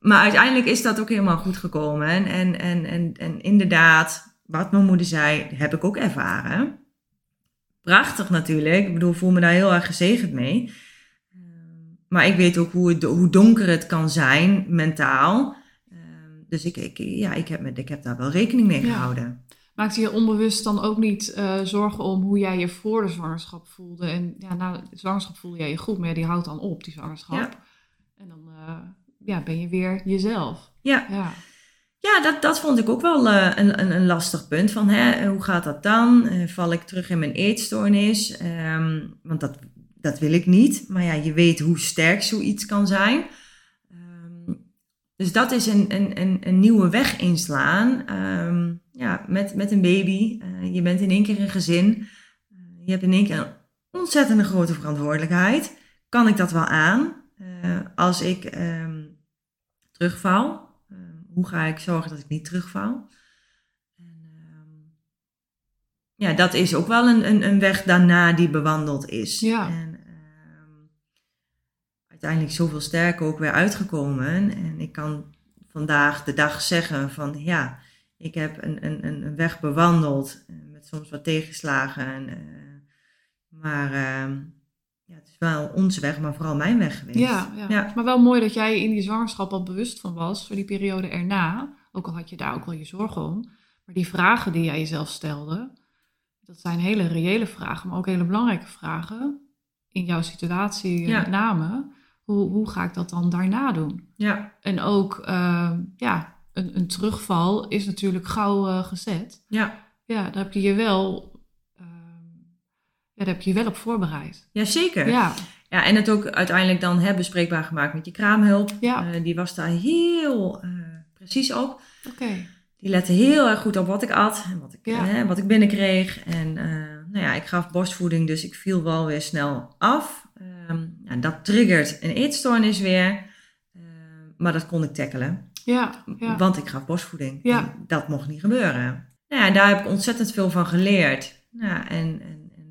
Maar uiteindelijk is dat ook helemaal goed gekomen. En, en, en, en, en inderdaad, wat mijn moeder zei, heb ik ook ervaren. Prachtig natuurlijk. Ik bedoel, voel me daar heel erg gezegend mee. Maar ik weet ook hoe, het, hoe donker het kan zijn, mentaal. Ehm, Dus ik, ik, ja, ik, heb, ik heb daar wel rekening mee Ja. gehouden. Maakte je onbewust dan ook niet eh, zorgen om hoe jij je voor de zwangerschap voelde? En ja, na de zwangerschap voelde jij je goed, maar ja, die houdt dan op, die zwangerschap. Ja. En dan eh, ja, ben je weer jezelf. Ja, Ja, Ja, dat, dat vond ik ook wel eh, een, een, een lastig punt. Van, hè, hoe gaat dat dan? Eh, val ik terug in mijn eetstoornis? Ehm, want dat, dat wil ik niet. Maar ja, je weet hoe sterk zoiets kan zijn. Ehm, dus dat is een, een, een, een nieuwe weg inslaan. Ehm, ja, met, met een baby. Eh, je bent in één keer een gezin. Je hebt in één keer een ontzettende grote verantwoordelijkheid. Kan ik dat wel aan? Als ik terugval, eh, hoe ga ik zorgen dat ik niet terugval? En, ehm, ja, dat is ook wel een, een, een weg daarna die bewandeld is. Ja. En ehm, uiteindelijk zoveel sterker ook weer uitgekomen. En ik kan vandaag de dag zeggen van ja, ik heb een, een, een weg bewandeld. eh, Met soms wat tegenslagen. En, eh, maar ehm, ja, het is wel onze weg, maar vooral mijn weg geweest. ja, ja. Ja. Maar wel mooi dat jij in die zwangerschap al bewust van was, voor die periode erna. Ook al had je daar ook wel je zorgen om. Maar die vragen die jij jezelf stelde, dat zijn hele reële vragen, maar ook hele belangrijke vragen. In jouw situatie eh, Ja. met name. Hoe, hoe ga ik dat dan daarna doen? Ja, En ook, eh, ja, een, een terugval is natuurlijk gauw eh, gezet. ja. Ja, daar heb je je wel, ja, daar heb je je wel op voorbereid. ja zeker. Ja, Ja, en het ook uiteindelijk dan hè, bespreekbaar gemaakt met je kraamhulp. Ja. Eh, die was daar heel eh, precies op. oké. Die lette heel erg goed op wat ik at en wat ik, Ja. hè, wat ik binnenkreeg. En eh, nou ja, ik gaf borstvoeding, dus ik viel wel weer snel af. Ehm, ja, dat triggert een eetstoornis weer. Ehm, maar dat kon ik tackelen, Ja, ja. want ik gaf borstvoeding. Ja. En dat mocht niet gebeuren. Nou ja, daar heb ik ontzettend veel van geleerd. Nou, en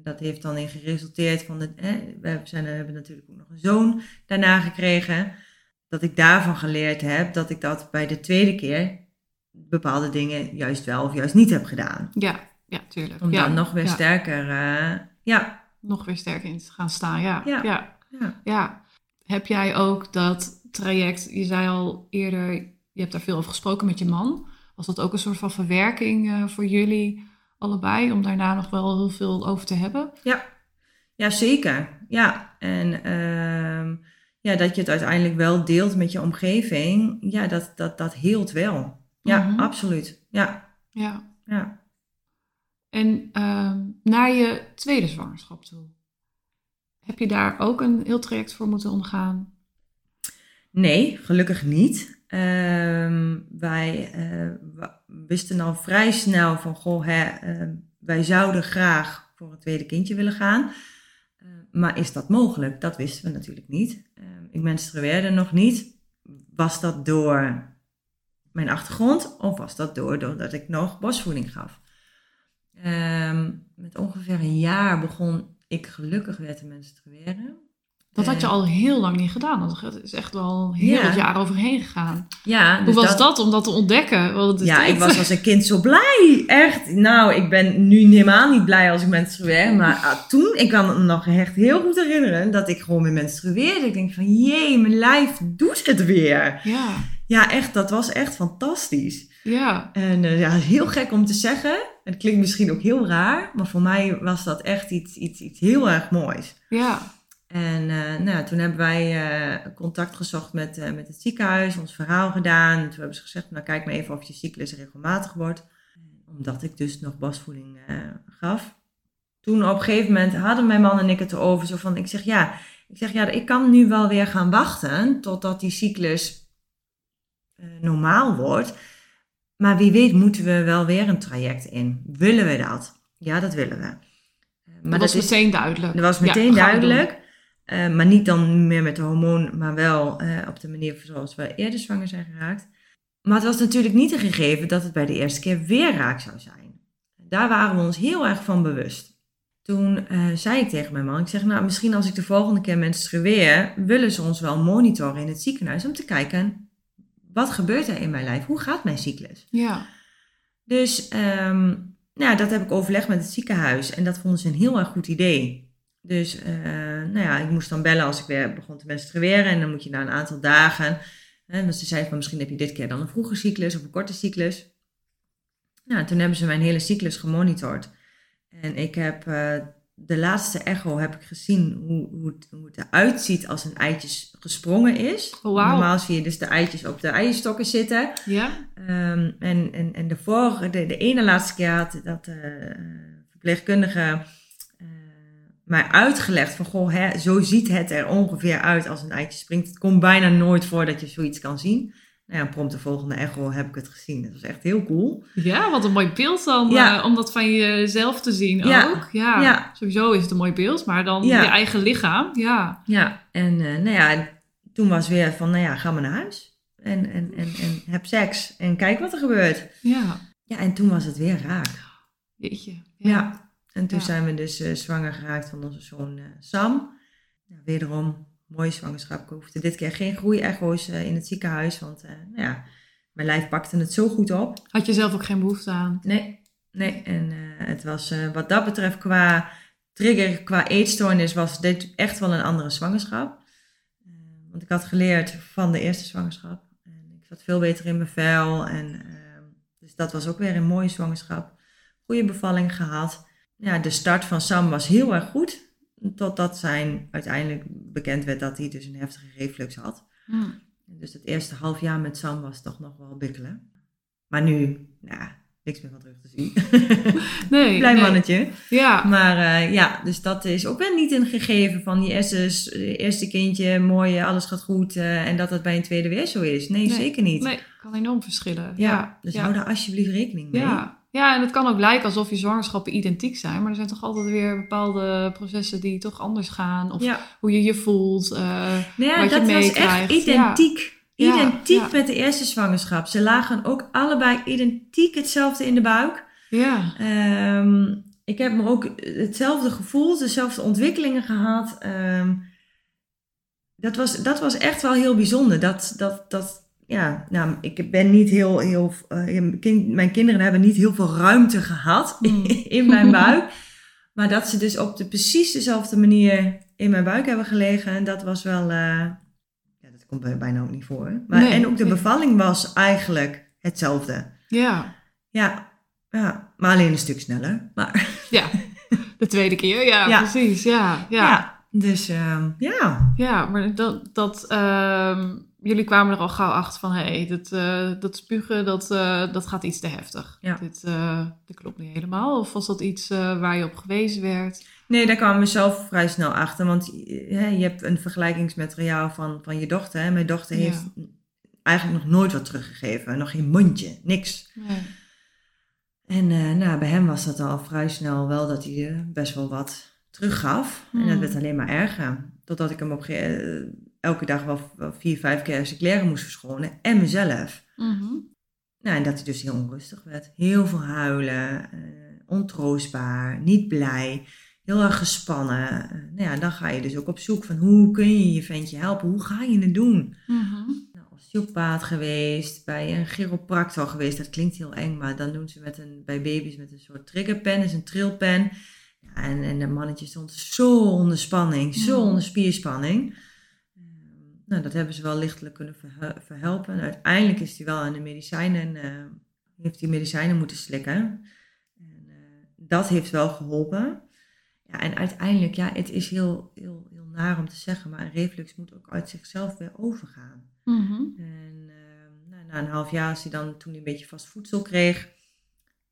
dat heeft dan in geresulteerd van... De, we zijn, hebben natuurlijk ook nog een zoon daarna gekregen. Dat ik daarvan geleerd heb dat ik dat bij de tweede keer... bepaalde dingen juist wel of juist niet heb gedaan. ja, ja, tuurlijk. Om ja. dan nog weer ja. sterker... eh, ja, Nog weer sterker in te gaan staan, ja. Ja. ja. ja. Ja. Heb jij ook dat traject, je zei al eerder, je hebt daar veel over gesproken met je man. Was dat ook een soort van verwerking eh, voor jullie allebei, om daarna nog wel heel veel over te hebben? Ja, zeker. Ja, en ehm, ja, dat je het uiteindelijk wel deelt met je omgeving, ja, dat, dat, dat heelt wel. Ja, Mhm. absoluut. Ja, Ja. ja. En ehm, naar je tweede zwangerschap toe. Heb je daar ook een heel traject voor moeten ondergaan? Nee, gelukkig niet. Ehm, wij eh, wisten al vrij snel van, goh, hè, ehm, wij zouden graag voor een tweede kindje willen gaan. Eh, maar is dat mogelijk? Dat wisten we natuurlijk niet. Ehm, ik menstrueerde nog niet. Was dat door mijn achtergrond of was dat door doordat ik nog borstvoeding gaf? Met ongeveer een jaar begon ik gelukkig weer te menstrueren. Dat had je al heel lang niet gedaan. Dat is echt wel heel Ja. wat jaar overheen gegaan. Ja, Hoe dus was dat, om dat te ontdekken? Want het Ja, ik was als een kind zo blij. Echt. Nou, ik ben nu helemaal niet blij als ik menstrueer. Maar ah, toen, ik kan me nog echt heel goed herinneren dat ik gewoon weer menstrueerde. Ik denk van, jee, mijn lijf doet het weer. Ja, Ja, echt, dat was echt fantastisch. ja, En eh, ja, heel gek om te zeggen. Het klinkt misschien ook heel raar, maar voor mij was dat echt iets, iets, iets heel erg moois. ja. En eh, nou, ja, toen hebben wij eh, contact gezocht met, eh, met het ziekenhuis, ons verhaal gedaan. En toen hebben ze gezegd, nou kijk maar even of je cyclus regelmatig wordt. Omdat ik dus nog borstvoeding eh, gaf. Toen op een gegeven moment hadden mijn man en ik het erover. Zo van, ik zeg ja, ik zeg ja, ik kan nu wel weer gaan wachten totdat die cyclus normaal wordt. Maar wie weet moeten we wel weer een traject in. Willen we dat? Ja, dat willen we. Maar dat was is- meteen duidelijk. dat was Ja, meteen doen. duidelijk. Eh, maar niet dan meer met de hormoon, maar wel eh, op de manier zoals we eerder zwanger zijn geraakt. Maar het was natuurlijk niet een gegeven dat het bij de eerste keer weer raak zou zijn. Daar waren we ons heel erg van bewust. Toen eh, zei ik tegen mijn man, ik zeg nou misschien als ik de volgende keer menstrueer, willen ze ons wel monitoren in het ziekenhuis om te kijken, wat gebeurt er in mijn lijf? Hoe gaat mijn cyclus? Ja, Dus ehm, nou dat heb ik overlegd met het ziekenhuis en dat vonden ze een heel erg goed idee. Dus eh, nou ja, ik moest dan bellen als ik weer begon te menstrueren en dan moet je na een aantal dagen. Dus ze zeiden van misschien heb je dit keer dan een vroege cyclus of een korte cyclus. Nou, toen hebben ze mijn hele cyclus gemonitord. En ik heb eh, de laatste echo heb ik gezien hoe, hoe, het, hoe het eruit ziet als een eitje gesprongen is. Oh. Normaal zie je dus de eitjes op de eierstokken zitten. ja, Ehm, en, en, en de vorige, de, de ene laatste keer had dat de verpleegkundige mij uitgelegd van, goh, hè, zo ziet het er ongeveer uit als een eitje springt. Het komt bijna nooit voor dat je zoiets kan zien. Nou ja, prompt de volgende echo heb ik het gezien. Dat was echt heel cool. ja, wat een mooi beeld dan. Ja. eh, om dat van jezelf te zien Ja. ook. Ja. Ja. sowieso is het een mooi beeld. Maar dan je eigen lichaam. Ja, Ja, en eh, nou ja, toen was weer van, nou ja, ga maar naar huis. En, en, en, en heb seks en kijk wat er gebeurt. ja. Ja, en toen was het weer raak. Jeetje. Ja. En toen Ja. zijn we dus eh, zwanger geraakt van onze zoon eh, Sam. Wederom, mooie zwangerschap. Ik hoefde dit keer geen groeiecho's eh in het ziekenhuis, want nou ja, mijn lijf pakte het zo goed op. Had je zelf ook geen behoefte aan? Nee, nee. En het was wat dat betreft qua trigger, qua eetstoornis, was dit echt wel een andere zwangerschap. Want ik had geleerd van de eerste zwangerschap. En ik zat veel beter in mijn vel. En, ehm, dus dat was ook weer een mooie zwangerschap. Goede bevalling gehad. Ja, de start van Sam was heel erg goed. Totdat zijn uiteindelijk bekend werd dat hij dus een heftige reflux had. Hm. Dus het eerste half jaar met Sam was toch nog wel bikkelen. Maar nu, nou, niks meer van terug te zien. Nee. Blij nee. mannetje. Ja. Maar eh, ja, dus dat is ook weer niet een gegeven van je eerste, je eerste kindje, mooi, alles gaat goed. eh, en dat dat bij een tweede weer zo is. Nee, Nee. zeker niet. Nee, kan enorm verschillen. Ja, Ja. dus ja. hou daar alsjeblieft rekening mee. Ja. Ja, en het kan ook lijken alsof je zwangerschappen identiek zijn. Maar er zijn toch altijd weer bepaalde processen die toch anders gaan. Of ja. hoe je je voelt. eh, Nou ja, wat je dat was echt identiek. Ja, Identiek met de eerste zwangerschap. Ze lagen ook allebei identiek hetzelfde in de buik. ja. Ehm, ik heb me ook hetzelfde gevoel, dezelfde ontwikkelingen gehad. Ehm, dat, was, dat was echt wel heel bijzonder. Dat, dat, dat, ja, nou, ik ben niet heel, heel eh, kind- mijn kinderen hebben niet heel veel ruimte gehad Hmm. in mijn buik. Maar dat ze dus op de precies dezelfde manier in mijn buik hebben gelegen, dat was wel, eh, ja, dat komt bij- bijna ook niet voor. Maar, Nee, en ook de bevalling was eigenlijk hetzelfde. Ja. Ja, ja, maar alleen een stuk sneller. Maar ja, de tweede keer. Ja, Ja. precies. Ja, ja. ja, dus ehm, ja. Ja, maar dat, dat ehm, jullie kwamen er al gauw achter van, hé, hey, dat, eh, dat spugen, dat, eh, dat gaat iets te heftig. Ja. Dit, eh, dit klopt niet helemaal. Of was dat iets waar je op gewezen werd? Nee, daar kwamen we zelf vrij snel achter. Want hè, je hebt een vergelijkingsmateriaal van, van je dochter. Hè. Mijn dochter Ja. heeft eigenlijk nog nooit wat teruggegeven. Nog geen mondje, niks. Nee. En nou, bij hem was dat al vrij snel wel dat hij best wel wat teruggaf. En dat Hmm. werd alleen maar erger. Totdat ik hem op eh, elke dag wel, wel vier, vijf keer zijn kleren moest verschonen. En mezelf. Mhm. Nou, en dat hij dus heel onrustig werd. Heel veel huilen, eh, ontroostbaar, niet blij. heel erg gespannen. Eh, nou ja, dan ga je dus ook op zoek van hoe kun je je ventje helpen? Hoe ga je het doen? Mhm. Nou, osteopaat geweest, bij een chiropractor geweest. Dat klinkt heel eng, maar dan doen ze met een, bij baby's met een soort triggerpen, dus een trilpen. Ja, en, en de mannetje stond zo onder spanning, zo Mhm. onder spierspanning. Nou, dat hebben ze wel lichtelijk kunnen verhe- verhelpen. En uiteindelijk is hij wel aan de medicijnen, eh, heeft hij medicijnen moeten slikken. En, eh, dat heeft wel geholpen. Ja, en uiteindelijk, ja, het is heel, heel, heel naar om te zeggen, maar een reflux moet ook uit zichzelf weer overgaan. Mhm. En eh, nou, na een half jaar, als hij dan toen hij een beetje vast voedsel kreeg,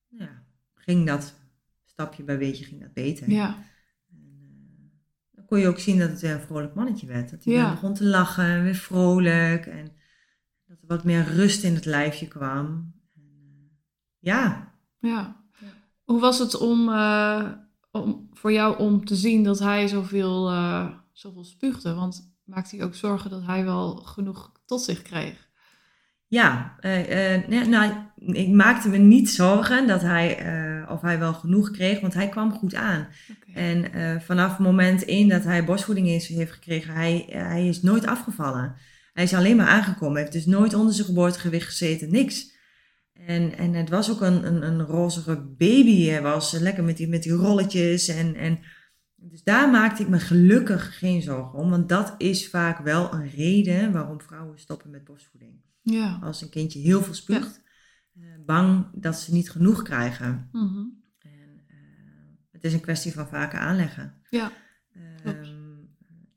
ja, ging dat stapje bij beetje ging dat beter. Ja. En, kon je ook zien dat het weer een vrolijk mannetje werd. Dat hij Ja. weer begon te lachen, weer vrolijk. En dat er wat meer rust in het lijfje kwam. En, eh, ja, Ja. Hoe was het om, eh, om voor jou om te zien dat hij zoveel, eh zoveel spuugde? Want maakte hij ook zorgen dat hij wel genoeg tot zich kreeg? ja eh, nee, nou, ik maakte me niet zorgen dat hij, eh, of hij wel genoeg kreeg, want hij kwam goed aan. En eh, vanaf moment één dat hij borstvoeding is- heeft gekregen, hij, eh, hij is nooit afgevallen. Hij is alleen maar aangekomen. Hij heeft dus nooit onder zijn geboortegewicht gezeten, niks. En, en het was ook een, een, een rozige baby. Hij was lekker met die, met die rolletjes. En, en, dus daar maakte ik me gelukkig geen zorgen om. Want dat is vaak wel een reden waarom vrouwen stoppen met borstvoeding. Ja. Als een kindje heel veel spuugt, bang dat ze niet genoeg krijgen. Mhm. En, eh, het is een kwestie van vaker aanleggen. Ja. Ehm,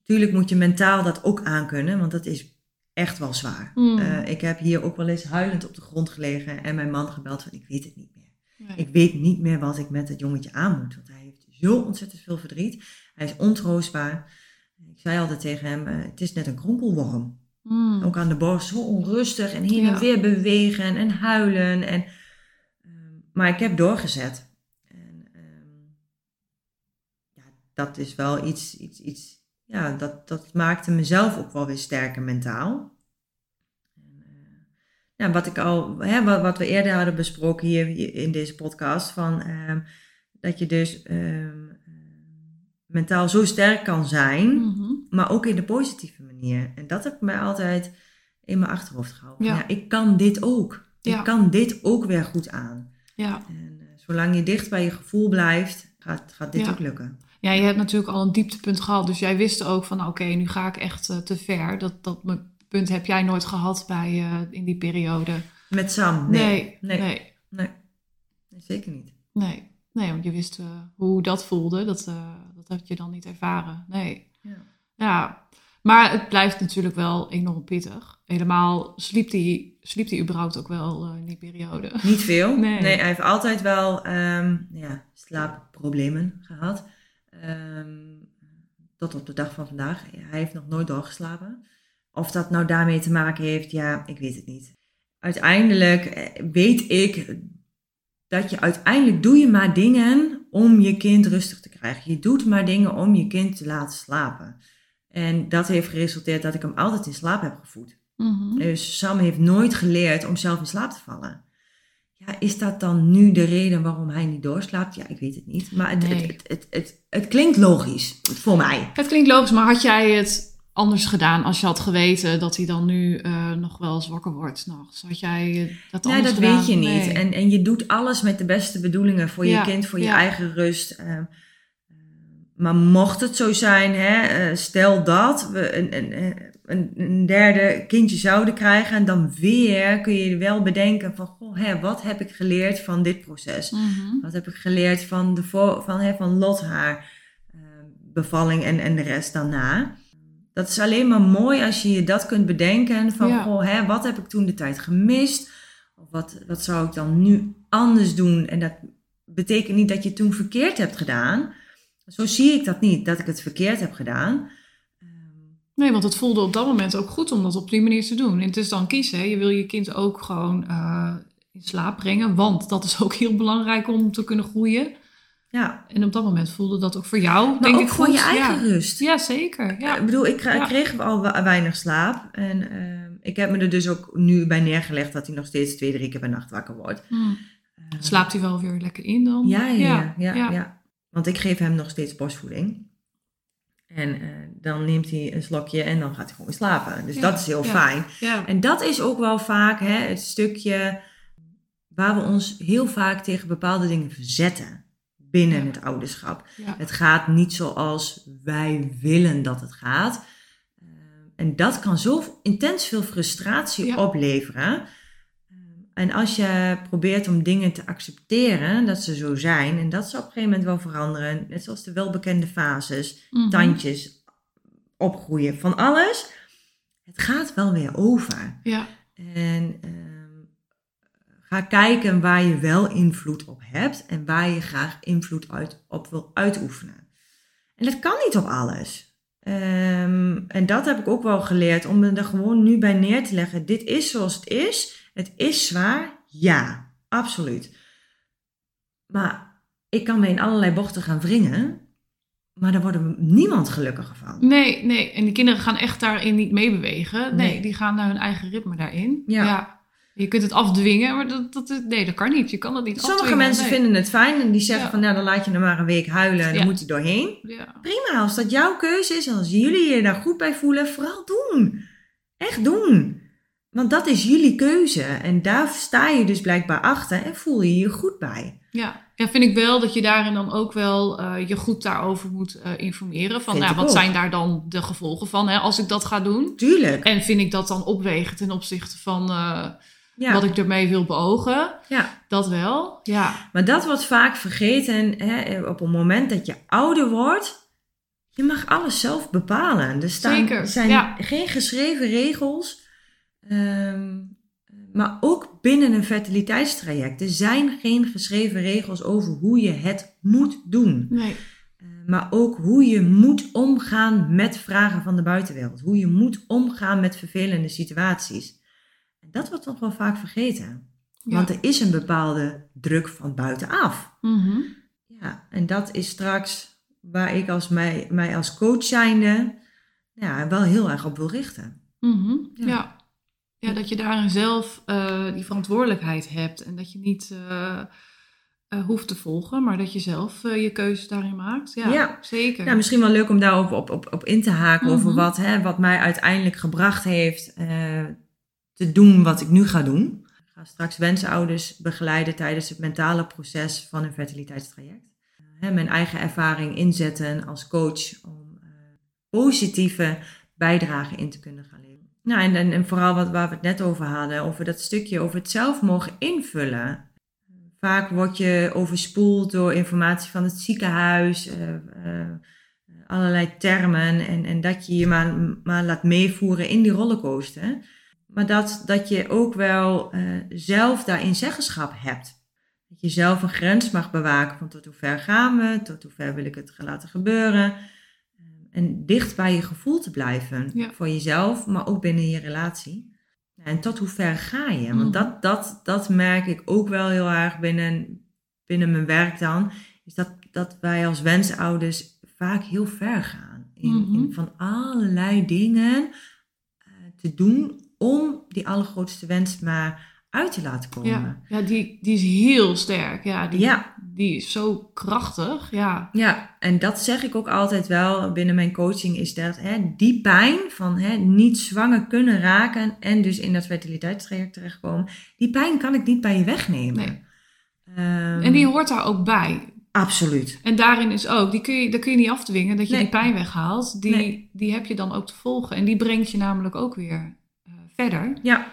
tuurlijk moet je mentaal dat ook aankunnen, want dat is echt wel zwaar. Mm. Eh, ik heb hier ook wel eens huilend op de grond gelegen en mijn man gebeld van ik weet het niet meer. Nee. Ik weet niet meer wat ik met het jongetje aan moet, want hij heeft zo ontzettend veel verdriet. Hij is ontroostbaar. Ik zei altijd tegen hem, eh, het is net een krompelworm. Mm. Ook aan de borst, zo onrustig en heen en weer bewegen en huilen. En, ehm, maar ik heb doorgezet. En, ehm, ja, dat is wel iets, iets, iets ja, dat, dat maakte mezelf ook wel weer sterker mentaal. En, eh, ja, wat, ik al, hè, wat, wat we eerder hadden besproken hier in deze podcast, van, ehm, dat je dus mentaal zo sterk kan zijn Mhm. maar ook in de positieve manier. En dat heb ik mij altijd in mijn achterhoofd gehouden. Ja. Ja. ik kan dit ook. Ja. Ik kan dit ook weer goed aan. Ja. En eh, zolang je dicht bij je gevoel blijft, gaat, gaat dit ook lukken. ja, je hebt natuurlijk al een dieptepunt gehad. Dus jij wist ook van oké, nu ga ik echt eh, te ver. Dat, dat punt heb jij nooit gehad bij, eh, in die periode. Met Sam, nee. Nee, Nee, nee. nee, nee, zeker niet. nee. Nee, want je wist hoe dat voelde. Dat, dat heb je dan niet ervaren. Nee. Ja. Ja, maar het blijft natuurlijk wel enorm pittig. Helemaal sliep hij sliep die überhaupt ook wel eh, in die periode. Niet veel. Nee. Nee, hij heeft altijd wel ehm, ja, slaapproblemen gehad. Ehm, tot op de dag van vandaag. Hij heeft nog nooit doorgeslapen. Of dat nou daarmee te maken heeft, ja, ik weet het niet. Uiteindelijk eh, weet ik dat je uiteindelijk doe je maar dingen om je kind rustig te krijgen. Je doet maar dingen om je kind te laten slapen. En dat heeft geresulteerd dat ik hem altijd in slaap heb gevoed. Mhm. Dus Sam heeft nooit geleerd om zelf in slaap te vallen. Ja, is dat dan nu de reden waarom hij niet doorslaapt? Ja, ik weet het niet. Maar het, Nee. het, het, het, het, het klinkt logisch voor mij. Het klinkt logisch, maar had jij het anders gedaan als je had geweten dat hij dan nu eh, nog wel eens wakker wordt s'nachts? Had jij eh, dat Nee, anders dat gedaan? weet je niet. Nee. En, en je doet alles met de beste bedoelingen voor je kind, voor je ja. eigen rust. Ehm, maar mocht het zo zijn, hè, eh, stel dat we een, een, een, een derde kindje zouden krijgen, en dan weer kun je wel bedenken van, goh, hè, wat heb ik geleerd van dit proces? Mhm. Wat heb ik geleerd van, de van, hè, van Lot, haar eh, bevalling en, en de rest daarna? Dat is alleen maar mooi als je je dat kunt bedenken van, Ja. goh, hè, wat heb ik toen de tijd gemist? Of wat, wat zou ik dan nu anders doen? En dat betekent niet dat je toen verkeerd hebt gedaan. Zo zie ik dat niet, dat ik het verkeerd heb gedaan. Nee, want het voelde op dat moment ook goed om dat op die manier te doen. En het is dan kiezen. hè. Je wil je kind ook gewoon eh, in slaap brengen. Want dat is ook heel belangrijk om te kunnen groeien. Ja, En op dat moment voelde dat ook voor jou, maar denk ook ik, voor goed. je eigen ja. rust. ja, zeker. Ja. Ik bedoel, ik kre- Ja. kreeg al we- weinig slaap. En ehm, ik heb me er dus ook nu bij neergelegd dat hij nog steeds twee, drie keer per nacht wakker wordt. Hm. Ehm, Slaapt hij wel weer lekker in dan? Ja, ja, ja. Want ik geef hem nog steeds borstvoeding. En eh, dan neemt hij een slokje en dan gaat hij gewoon slapen. Dus dat is heel fijn. En dat is ook wel vaak hè, het stukje waar we ons heel vaak tegen bepaalde dingen verzetten binnen Ja. het ouderschap. Ja. Het gaat niet zoals wij willen dat het gaat. Eh, En dat kan zo intens veel frustratie Ja. opleveren. Eh, En als je probeert om dingen te accepteren dat ze zo zijn, en dat ze op een gegeven moment wel veranderen, net zoals de welbekende fases, Mhm. tandjes, opgroeien, van alles. Het gaat wel weer over. Ja. En ehm, ga kijken waar je wel invloed op hebt en waar je graag invloed uit, op wil uitoefenen. En dat kan niet op alles. Ehm, en dat heb ik ook wel geleerd om me er gewoon nu bij neer te leggen. Dit is zoals het is. Het is zwaar. Ja, absoluut. Maar ik kan me in allerlei bochten gaan wringen. Maar daar wordt niemand gelukkiger van. Nee, nee. En die kinderen gaan echt daarin niet meebewegen. Nee, Nee. die gaan naar hun eigen ritme daarin. Ja. Je kunt het afdwingen, maar dat, dat, nee, dat kan niet. Je kan het niet Sommige afdwingen. mensen nee. vinden het fijn en die zeggen Ja. van nou dan laat je hem maar een week huilen en dan moet hij doorheen. Ja. Prima, als dat jouw keuze is en als jullie je daar goed bij voelen, vooral doen. Echt doen. Want dat is jullie keuze en daar sta je dus blijkbaar achter en voel je je goed bij. Ja. ja, vind ik wel dat je daarin dan ook wel eh, je goed daarover moet eh, informeren. Van, nou, wat ook. zijn daar dan de gevolgen van hè, als ik dat ga doen? Tuurlijk. En vind ik dat dan opwegen ten opzichte van eh, Ja. wat ik ermee wil beogen? ja. Dat wel, ja. Maar dat wordt vaak vergeten hè, op het moment dat je ouder wordt. Je mag alles zelf bepalen. Er staan, Zeker, zijn ja. geen geschreven regels. Ehm, maar ook binnen een fertiliteitstraject. Er zijn geen geschreven regels over hoe je het moet doen. Nee. Eh, maar ook hoe je moet omgaan met vragen van de buitenwereld. Hoe je moet omgaan met vervelende situaties. Dat wordt toch wel vaak vergeten. Ja. Want er is een bepaalde druk van buitenaf. Mhm. Ja, en dat is straks waar ik als mij, mij als coach zijnde ja, wel heel erg op wil richten. Mhm, Ja. ja. ja. dat je daarin zelf eh, die verantwoordelijkheid hebt. En dat je niet eh, eh, hoeft te volgen, maar dat je zelf je keuzes daarin maakt. Ja, Ja. zeker. Nou, misschien wel leuk om daarop op, op, op in te haken over Mhm. wat, hè, wat mij uiteindelijk gebracht heeft te doen wat ik nu ga doen. Ik ga straks wensouders begeleiden tijdens het mentale proces van een fertiliteitstraject. Eh, mijn eigen ervaring inzetten als coach om eh, positieve bijdrage in te kunnen gaan leveren. Nou, en, en, vooral wat, waar we het net over hadden, over dat stukje over het zelf mogen invullen. Vaak word je overspoeld door informatie van het ziekenhuis, eh, allerlei termen en, en dat je je maar, maar laat meevoeren in die rollercoaster. Maar dat, dat je ook wel eh, zelf daarin zeggenschap hebt. Dat je zelf een grens mag bewaken van tot hoe ver gaan we, tot hoe ver wil ik het laten gebeuren. En dicht bij je gevoel te blijven Ja. voor jezelf, maar ook binnen je relatie. En tot hoe ver ga je? Want dat, dat, dat merk ik ook wel heel erg binnen, binnen mijn werk dan. Is dat, dat wij als wensouders vaak heel ver gaan. In, in van allerlei dingen eh, te doen om die allergrootste wens maar uit te laten komen. ja, ja die, die is heel sterk. Ja, die, Ja. die is zo krachtig. Ja, Ja, en dat zeg ik ook altijd wel binnen mijn coaching, is dat hè, die pijn van hè, niet zwanger kunnen raken en dus in dat fertiliteitstraject terechtkomen, die pijn kan ik niet bij je wegnemen. Nee. Ehm, en die hoort daar ook bij. Absoluut. En daarin is ook, die kun je, dat kun je niet afdwingen, dat je Nee. die pijn weghaalt. Die, Nee. die heb je dan ook te volgen. En die brengt je namelijk ook weer verder. Ja.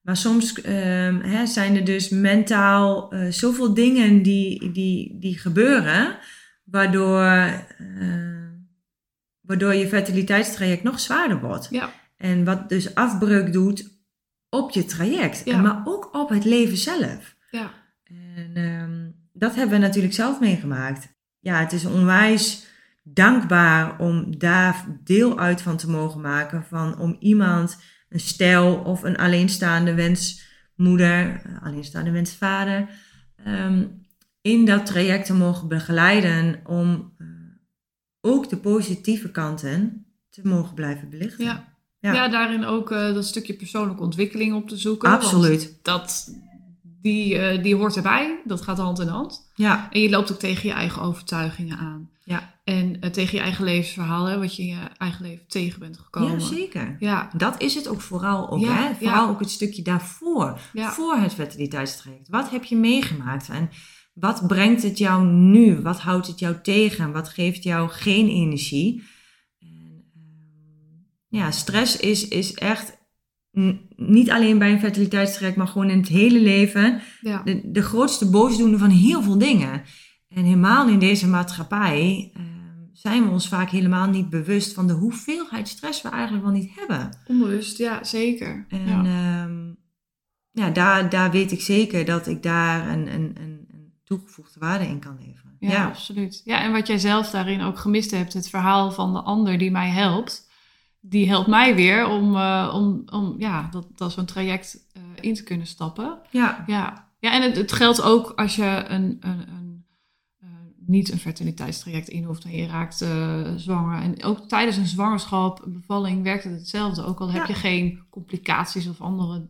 Maar soms ehm, hè, zijn er dus mentaal eh, zoveel dingen die, die, die gebeuren, waardoor, eh, waardoor je fertiliteitstraject nog zwaarder wordt. Ja, En wat dus afbreuk doet op je traject, Ja. en maar ook op het leven zelf. ja, En ehm, dat hebben we natuurlijk zelf meegemaakt. Ja, het is onwijs dankbaar om daar deel uit van te mogen maken. Van om iemand, een stel of een alleenstaande wensmoeder, eh, alleenstaande wensvader, ehm, in dat traject te mogen begeleiden. Om eh, ook de positieve kanten te mogen blijven belichten. ja. Ja. ja. daarin ook eh, dat stukje persoonlijke ontwikkeling op te zoeken. Absoluut. dat, die, die hoort erbij. Dat gaat hand in hand. Ja, En je loopt ook tegen je eigen overtuigingen aan. Ja. En eh, tegen je eigen levensverhaal, hè, wat je in je eigen leven tegen bent gekomen. ja zeker. Ja, Dat is het ook vooral ook, Ja, hè? Vooral ja. ook het stukje daarvoor. ja. Voor het fertiliteitstraject. Wat heb je meegemaakt? En wat brengt het jou nu? Wat houdt het jou tegen? Wat geeft jou geen energie? En, ehm, ja, stress is, is echt niet alleen bij een fertiliteitstraject, maar gewoon in het hele leven de, de grootste boosdoener van heel veel dingen. En helemaal in deze maatschappij ehm, zijn we ons vaak helemaal niet bewust van de hoeveelheid stress we eigenlijk wel niet hebben. Onbewust, ja, zeker. En ja. ja, ja daar, daar weet ik zeker dat ik daar een, een, een, een toegevoegde waarde in kan leveren. Ja, absoluut. Ja, en wat jij zelf daarin ook gemist hebt, het verhaal van de ander die mij helpt, die helpt mij weer om, eh, om, om ja, dat, dat zo'n traject eh, in te kunnen stappen. ja, Ja, ja en het, het geldt ook als je een, een, een, niet een fertiliteitstraject in hoeft en je raakt eh, zwanger. En ook tijdens een zwangerschap, een bevalling, werkt het hetzelfde. Ook al heb je geen complicaties of andere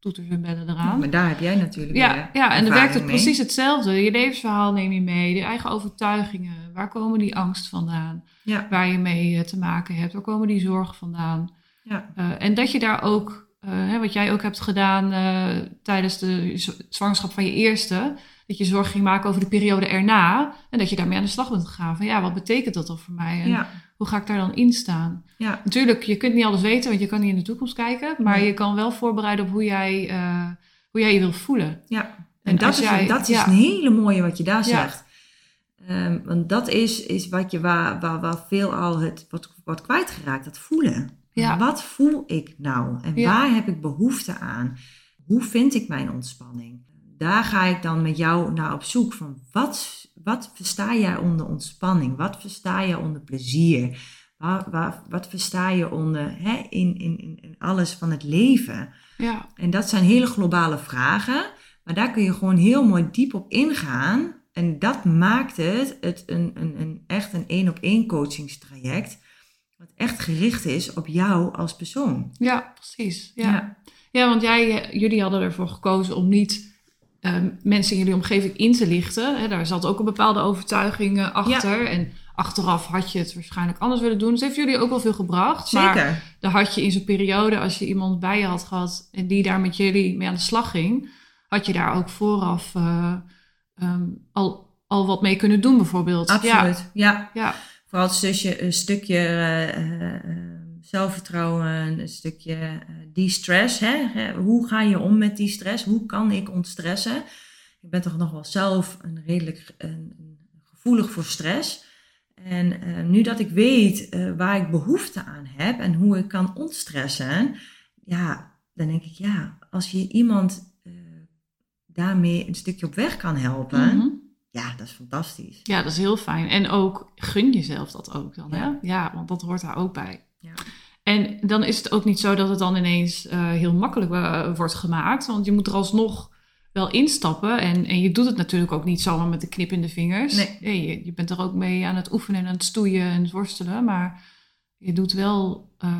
toeters en bellen eraan. maar daar heb jij natuurlijk Ja, ja, en dan werkt het mee. precies hetzelfde. Je levensverhaal neem je mee, je eigen overtuigingen. Waar komen die angst vandaan? Ja, Waar je mee eh, te maken hebt? Waar komen die zorgen vandaan? ja, Eh, en dat je daar ook, hè, wat jij ook hebt gedaan tijdens de zwangerschap van je eerste, dat je zorg ging maken over de periode erna. En dat je daarmee aan de slag bent gegaan. Van ja, wat betekent dat dan voor mij? En ja, hoe ga ik daar dan in staan? ja, Natuurlijk, je kunt niet alles weten, want je kan niet in de toekomst kijken. Maar Nee. je kan wel voorbereiden op hoe jij, eh, hoe jij je wil voelen. ja. En En dat is, jij- dat is een hele mooie wat je daar zegt. Ehm, want dat is, is wat je waar, waar, waar veel al het wordt, wordt kwijtgeraakt, dat voelen. Ja. Wat voel ik nou? En Ja. waar heb ik behoefte aan? Hoe vind ik mijn ontspanning? Daar ga ik dan met jou naar op zoek van wat, wat versta jij onder ontspanning? Wat versta je onder plezier? Waar, wat versta je onder hè, in, in, in, alles van het leven? Ja, En dat zijn hele globale vragen, maar daar kun je gewoon heel mooi diep op ingaan. En dat maakt het, het een, een, een, echt een één op één coachingstraject, wat echt gericht is op jou als persoon. ja precies. Ja. Ja. want jij, eh, jullie hadden ervoor gekozen om niet ehm, mensen in jullie omgeving in te lichten. Hè, daar zat ook een bepaalde overtuiging eh, achter. En achteraf had je het waarschijnlijk anders willen doen. Dus heeft jullie ook wel veel gebracht. Maar Zeker. dan had je in zo'n periode, als je iemand bij je had gehad en die daar met jullie mee aan de slag ging, had je daar ook vooraf eh, ehm, al, al wat mee kunnen doen, bijvoorbeeld. Absoluut. Ja. Ja, ja, Vooral het stukje, een stukje eh, zelfvertrouwen, een stukje eh, die stress. Hè? Hè, Hoe ga je om met die stress? Hoe kan ik ontstressen? Ik ben toch nog wel zelf een redelijk een, gevoelig voor stress. En eh, nu dat ik weet eh, waar ik behoefte aan heb en hoe ik kan ontstressen, ja, dan denk ik ja, als je iemand daarmee een stukje op weg kan helpen, Mhm. ja, dat is fantastisch. ja, dat is heel fijn. En ook gun jezelf dat ook dan, hè? Ja. Ja, want dat hoort daar ook bij. Ja. Dan is het ook niet zo dat het dan ineens eh, heel makkelijk wordt gemaakt, want je moet er alsnog wel instappen. En, en je doet het natuurlijk ook niet zomaar met de knip in de vingers. Nee. Ja, je, je bent er ook mee aan het oefenen en aan het stoeien en het worstelen. Maar je doet wel eh,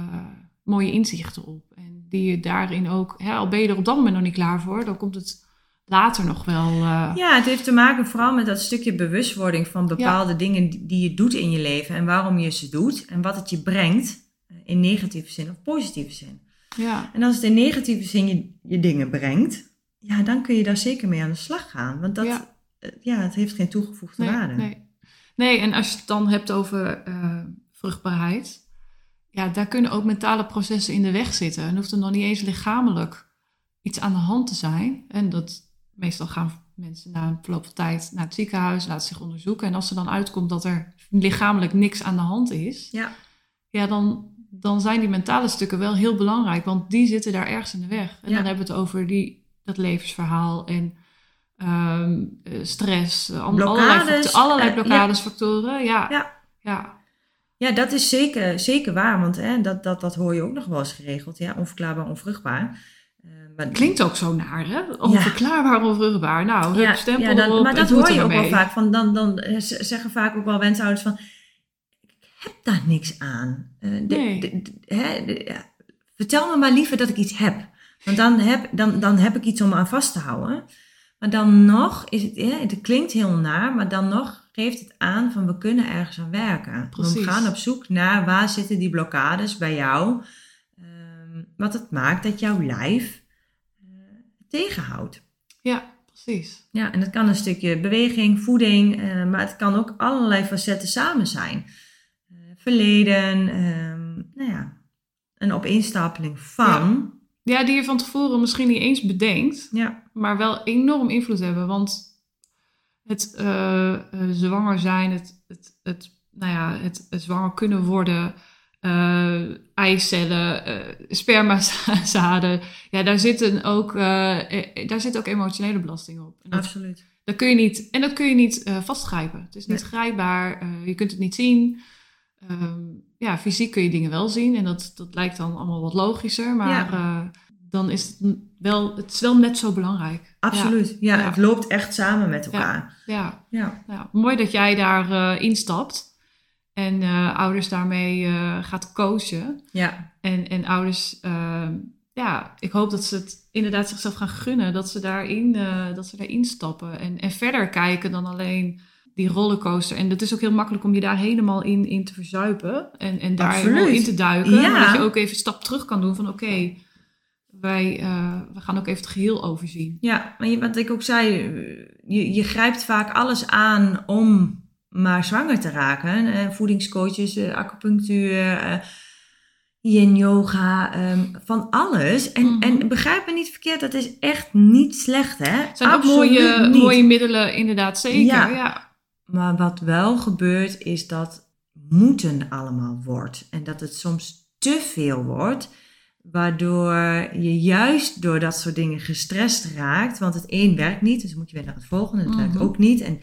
mooie inzichten op. En die je daarin ook, hè, al ben je er op dat moment nog niet klaar voor, dan komt het later nog wel. eh, Ja, het heeft te maken vooral met dat stukje bewustwording van bepaalde dingen die- je doet in je leven en waarom je ze doet en wat het je brengt in negatieve zin of positieve zin. ja. En als het in negatieve zin je, je dingen brengt, ja, dan kun je daar zeker mee aan de slag gaan. Want dat, Ja. ja. ja, het heeft geen toegevoegde Nee, waarde. nee. nee, en als je het dan hebt over eh, vruchtbaarheid, ja, daar kunnen ook mentale processen in de weg zitten. En hoeft er nog niet eens lichamelijk iets aan de hand te zijn. En dat meestal gaan mensen na een verloop van tijd naar het ziekenhuis, laten zich onderzoeken. En als er dan uitkomt dat er lichamelijk niks aan de hand is, Ja, ja, dan, dan zijn die mentale stukken wel heel belangrijk, want die zitten daar ergens in de weg. En Ja. dan hebben we het over die, dat levensverhaal en ehm, eh, stress, eh, allerlei, facto- allerlei eh, ja. Ja, Ja. ja. ja dat is zeker, zeker waar, want hè, dat, dat, dat hoor je ook nog wel eens geregeld. Ja, onverklaarbaar, onvruchtbaar. Eh, maar Klinkt ook zo naar, hè? Onverklaarbaar, onvruchtbaar. Nou, hup, stempel ja, dan- maar dat hoor je ook wel vaak. Van dan, dan eh, zeggen vaak ook wel wensouders van... Ik heb daar niks aan. Eh, de- Nee. de- de- hè, de- ja, vertel me maar liever dat ik iets heb. Want dan heb, dan, dan heb ik iets om aan vast te houden. Maar dan nog is het, ja, het klinkt heel naar, maar dan nog geeft het aan van we kunnen ergens aan werken. Precies. We gaan op zoek naar waar zitten die blokkades bij jou. ehm, wat het maakt dat jouw lijf eh, tegenhoudt. Ja, precies. Ja, en dat kan een stukje beweging, voeding, eh, maar het kan ook allerlei facetten samen zijn. Verleden, ehm, nou ja, een opeenstapeling van. Ja, die je van tevoren misschien niet eens bedenkt, Ja, maar wel enorm invloed hebben. Want het eh, eh, zwanger zijn, het, het, het, nou ja, het, het zwanger kunnen worden, eh, eicellen, eh spermazaden, ja, daar zitten ook, daar zit ook emotionele belasting op. Dat, absoluut. dat kun je niet, en dat kun je niet vastgrijpen. Het is niet Nee. grijpbaar, je kunt het niet zien. Ehm, ja, fysiek kun je dingen wel zien en dat, dat lijkt dan allemaal wat logischer, maar Ja. eh, dan is het wel, het is wel net zo belangrijk. Absoluut. Ja, Ja. het loopt echt samen met elkaar. Ja, Ja, mooi dat jij daar eh, instapt en eh, ouders daarmee gaat coachen. ja. En, en ouders, eh, ja, ik hoop dat ze het inderdaad zichzelf gaan gunnen, dat ze daarin, dat ze daarin stappen en, en verder kijken dan alleen die rollercoaster. En het is ook heel makkelijk om je daar helemaal in, in te verzuipen en, en daar helemaal in te duiken. Ja. Maar dat je ook even een stap terug kan doen van oké, wij eh, we gaan ook even het geheel overzien. Ja, maar je- wat ik ook zei, je, je grijpt vaak alles aan om maar zwanger te raken. Eh, voedingscoaches, eh, acupunctuur, yin yoga, ehm, van alles. En, Mhm. en begrijp me niet verkeerd, dat is echt niet slecht, hè? Het zijn ook mooie, niet. mooie middelen, inderdaad, zeker. Ja. Ja. Maar wat wel gebeurt, is dat moeten allemaal wordt. En dat het soms te veel wordt. Waardoor je juist door dat soort dingen gestrest raakt. Want het een werkt niet, dus moet je weer naar het volgende. Het werkt Mhm. ook niet. En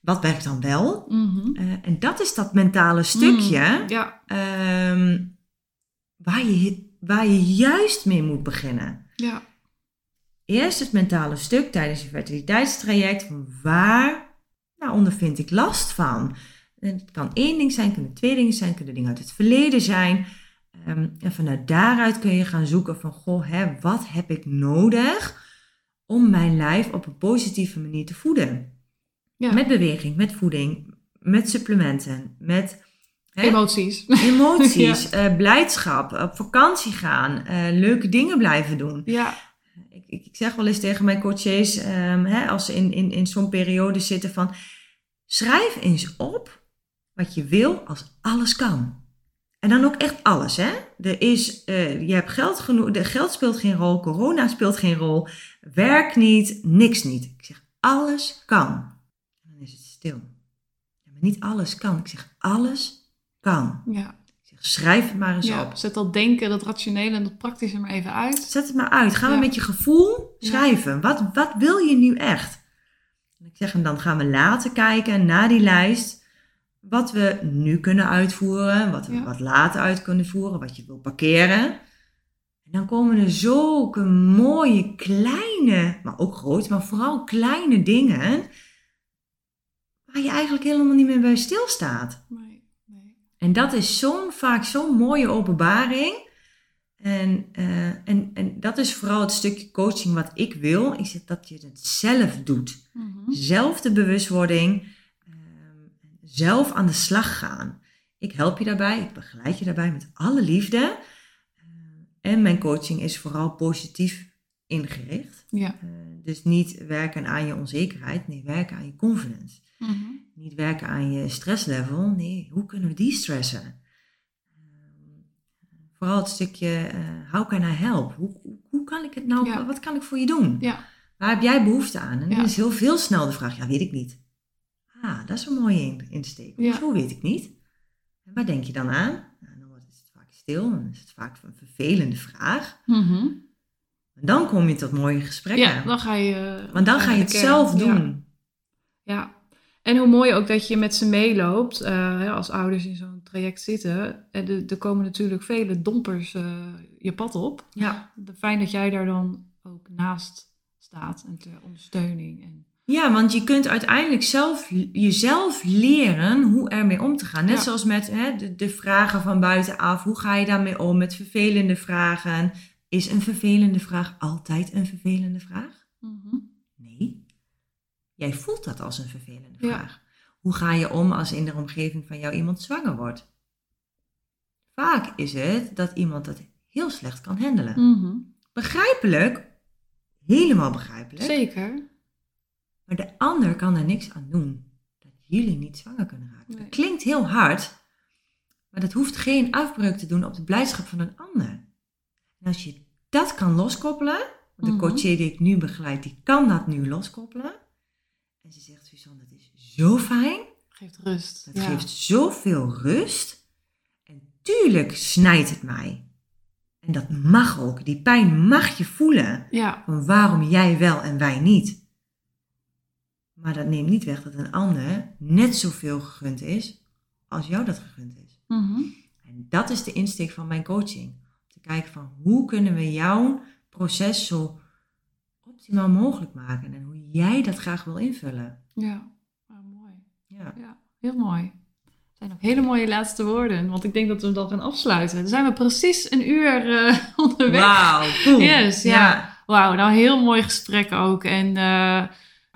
wat werkt dan wel? Mhm. Eh, en dat is dat mentale stukje Mm, ja, ehm, waar, je, waar je juist mee moet beginnen. ja, Eerst het mentale stuk tijdens je fertiliteitstraject. Van waar nou, ondervind ik last van? En het kan één ding zijn, kunnen twee dingen zijn, kunnen dingen uit het verleden zijn. Ehm, en vanuit daaruit kun je gaan zoeken van, goh, hè, wat heb ik nodig om mijn lijf op een positieve manier te voeden? ja. Met beweging, met voeding, met supplementen, met hè, emoties. emoties, eh, blijdschap, op vakantie gaan, eh, leuke dingen blijven doen. Ja, Ik, ik, ik zeg wel eens tegen mijn coaches, ehm, hè, als ze in, in, in zo'n periode zitten van, schrijf eens op wat je wil als alles kan. En dan ook echt alles, hè. Er is, eh, je hebt geld genoeg, geld speelt geen rol, corona speelt geen rol, werk niet, niks niet. Ik zeg, alles kan. En dan is het stil. Ja, maar niet alles kan. Ik zeg, alles kan. ja. Schrijf het maar eens ja. op. Zet dat denken, dat rationele en dat praktische maar even uit. Zet het maar uit. Ga maar Ja. met je gevoel schrijven. Wat, wat wil je nu echt? En ik zeg, en dan gaan we later kijken naar die lijst. Wat we nu kunnen uitvoeren. Wat we wat later uit kunnen voeren. Wat je wil parkeren. En dan komen er zulke mooie kleine, maar ook grote, maar vooral kleine dingen. Waar je eigenlijk helemaal niet meer bij stilstaat. Nee. En dat is zo'n vaak zo'n mooie openbaring. En, eh, en, en dat is vooral het stukje coaching wat ik wil. Is het dat je het zelf doet. Mhm. Zelf de bewustwording. ehm, zelf aan de slag gaan. Ik help je daarbij. Ik begeleid je daarbij met alle liefde. Eh, en mijn coaching is vooral positief ingericht. Ja. Eh, dus niet werken aan je onzekerheid. Nee, werken aan je confidence. Mhm. Niet werken aan je stresslevel. Nee, hoe kunnen we die stressen? Ehm, Vooral het stukje, eh how can I help? Hoe, hoe, hoe kan ik het nou, Ja. wat kan ik voor je doen? Ja. Waar heb jij behoefte aan? En Ja. dan is heel veel snel de vraag, ja, weet ik niet. Ah, dat is een mooie in- insteek. Ja. Zo weet ik niet. En waar denk je dan aan? Nou, dan wordt het vaak stil, dan is het vaak een vervelende vraag. Mhm. En dan kom je tot mooie gesprekken. Ja, dan ga je... Want dan ga je het zelf doen. Ja. En hoe mooi ook dat je met ze meeloopt. eh, als ouders in zo'n traject zitten. En er- er komen natuurlijk vele dompers eh, je pad op. Ja. Fijn dat jij daar dan ook naast staat. En ter ondersteuning. En, Ja, want je kunt uiteindelijk zelf jezelf leren hoe ermee om te gaan. Net Ja. zoals met hè, de, de vragen van buitenaf. Hoe ga je daarmee om met vervelende vragen? Is een vervelende vraag altijd een vervelende vraag? Mhm. Nee. Jij voelt dat als een vervelende Ja. vraag. Hoe ga je om als in de omgeving van jou iemand zwanger wordt? Vaak is het dat iemand dat heel slecht kan handelen. Mhm. Begrijpelijk, helemaal begrijpelijk. Zeker. Maar de ander kan er niks aan doen dat jullie niet zwanger kunnen raken. Nee. Dat klinkt heel hard, maar dat hoeft geen afbreuk te doen op de blijdschap van een ander. En als je dat kan loskoppelen, want de Mhm. coaché die ik nu begeleid, die kan dat nu loskoppelen. En ze zegt, Suzanne, dat is zo fijn. Geeft rust. Dat ja. geeft zoveel rust. En tuurlijk snijdt het mij. En dat mag ook. Die pijn mag je voelen. Ja, Van waarom jij wel en wij niet. Maar dat neemt niet weg dat een ander net zoveel gegund is als jou dat gegund is. Mhm. En dat is de insteek van mijn coaching. Om te kijken van hoe kunnen we jouw proces zo optimaal mogelijk maken. En jij dat graag wil invullen. ja. Ah, mooi. Ja. Ja, heel mooi. Het zijn ook hele mooie laatste woorden, want ik denk dat we dan gaan afsluiten. Dan zijn we precies een uur eh, onderweg. Wauw, cool. Yes, ja. Wauw, nou heel mooi gesprek ook. En eh,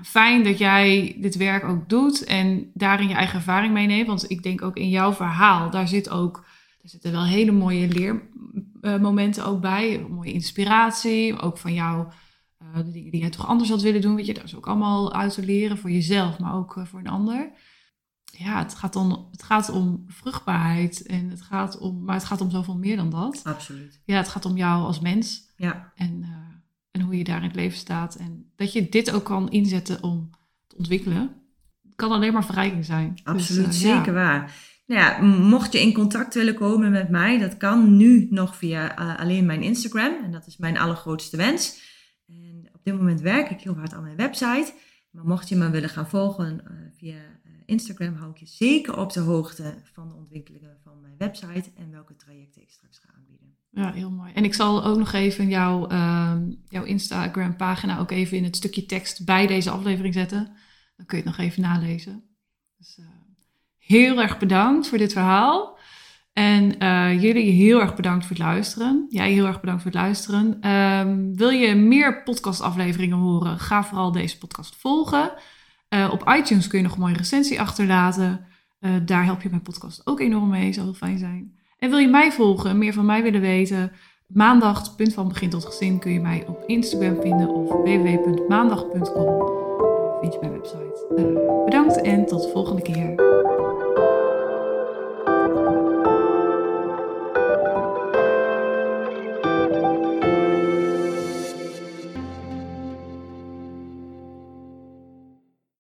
fijn dat jij dit werk ook doet en daarin je eigen ervaring meeneemt. Want ik denk ook in jouw verhaal, daar zit ook, er zitten wel hele mooie leermomenten ook bij. Mooie inspiratie, ook van jou. Eh, de dingen die jij toch anders had willen doen, weet je, daar is ook allemaal uit te leren voor jezelf, maar ook eh, voor een ander. Ja, het gaat, dan, het gaat om vruchtbaarheid en het gaat om, maar het gaat om zoveel meer dan dat. Absoluut. Ja, het gaat om jou als mens Ja, en, eh, en hoe je daar in het leven staat. En dat je dit ook kan inzetten om te ontwikkelen, kan alleen maar verrijking zijn. absoluut. Dus, ja. zeker waar. Nou ja, mocht je in contact willen komen met mij, dat kan nu nog via alleen mijn Instagram. En dat is mijn allergrootste wens. Op dit moment werk ik heel hard aan mijn website. Maar mocht je me willen gaan volgen eh, via eh, Instagram, hou ik je zeker op de hoogte van de ontwikkelingen van mijn website en welke trajecten ik straks ga aanbieden. Ja, heel mooi. En ik zal ook nog even jouw, ehm, jouw Instagram-pagina ook even in het stukje tekst bij deze aflevering zetten. Dan kun je het nog even nalezen. Dus eh, heel erg bedankt voor dit verhaal. En eh, jullie heel erg bedankt voor het luisteren. Jij heel erg bedankt voor het luisteren. Ehm, wil je meer podcastafleveringen horen? Ga vooral deze podcast volgen. Eh, op iTunes kun je nog een mooie recensie achterlaten. Eh, daar help je mijn podcast ook enorm mee. Zou heel fijn zijn. En wil je mij volgen, meer van mij willen weten? Maandag, punt van begin tot gezin, kun je mij op Instagram vinden of www.maandag.com. Vind je mijn website. Bedankt en tot de volgende keer.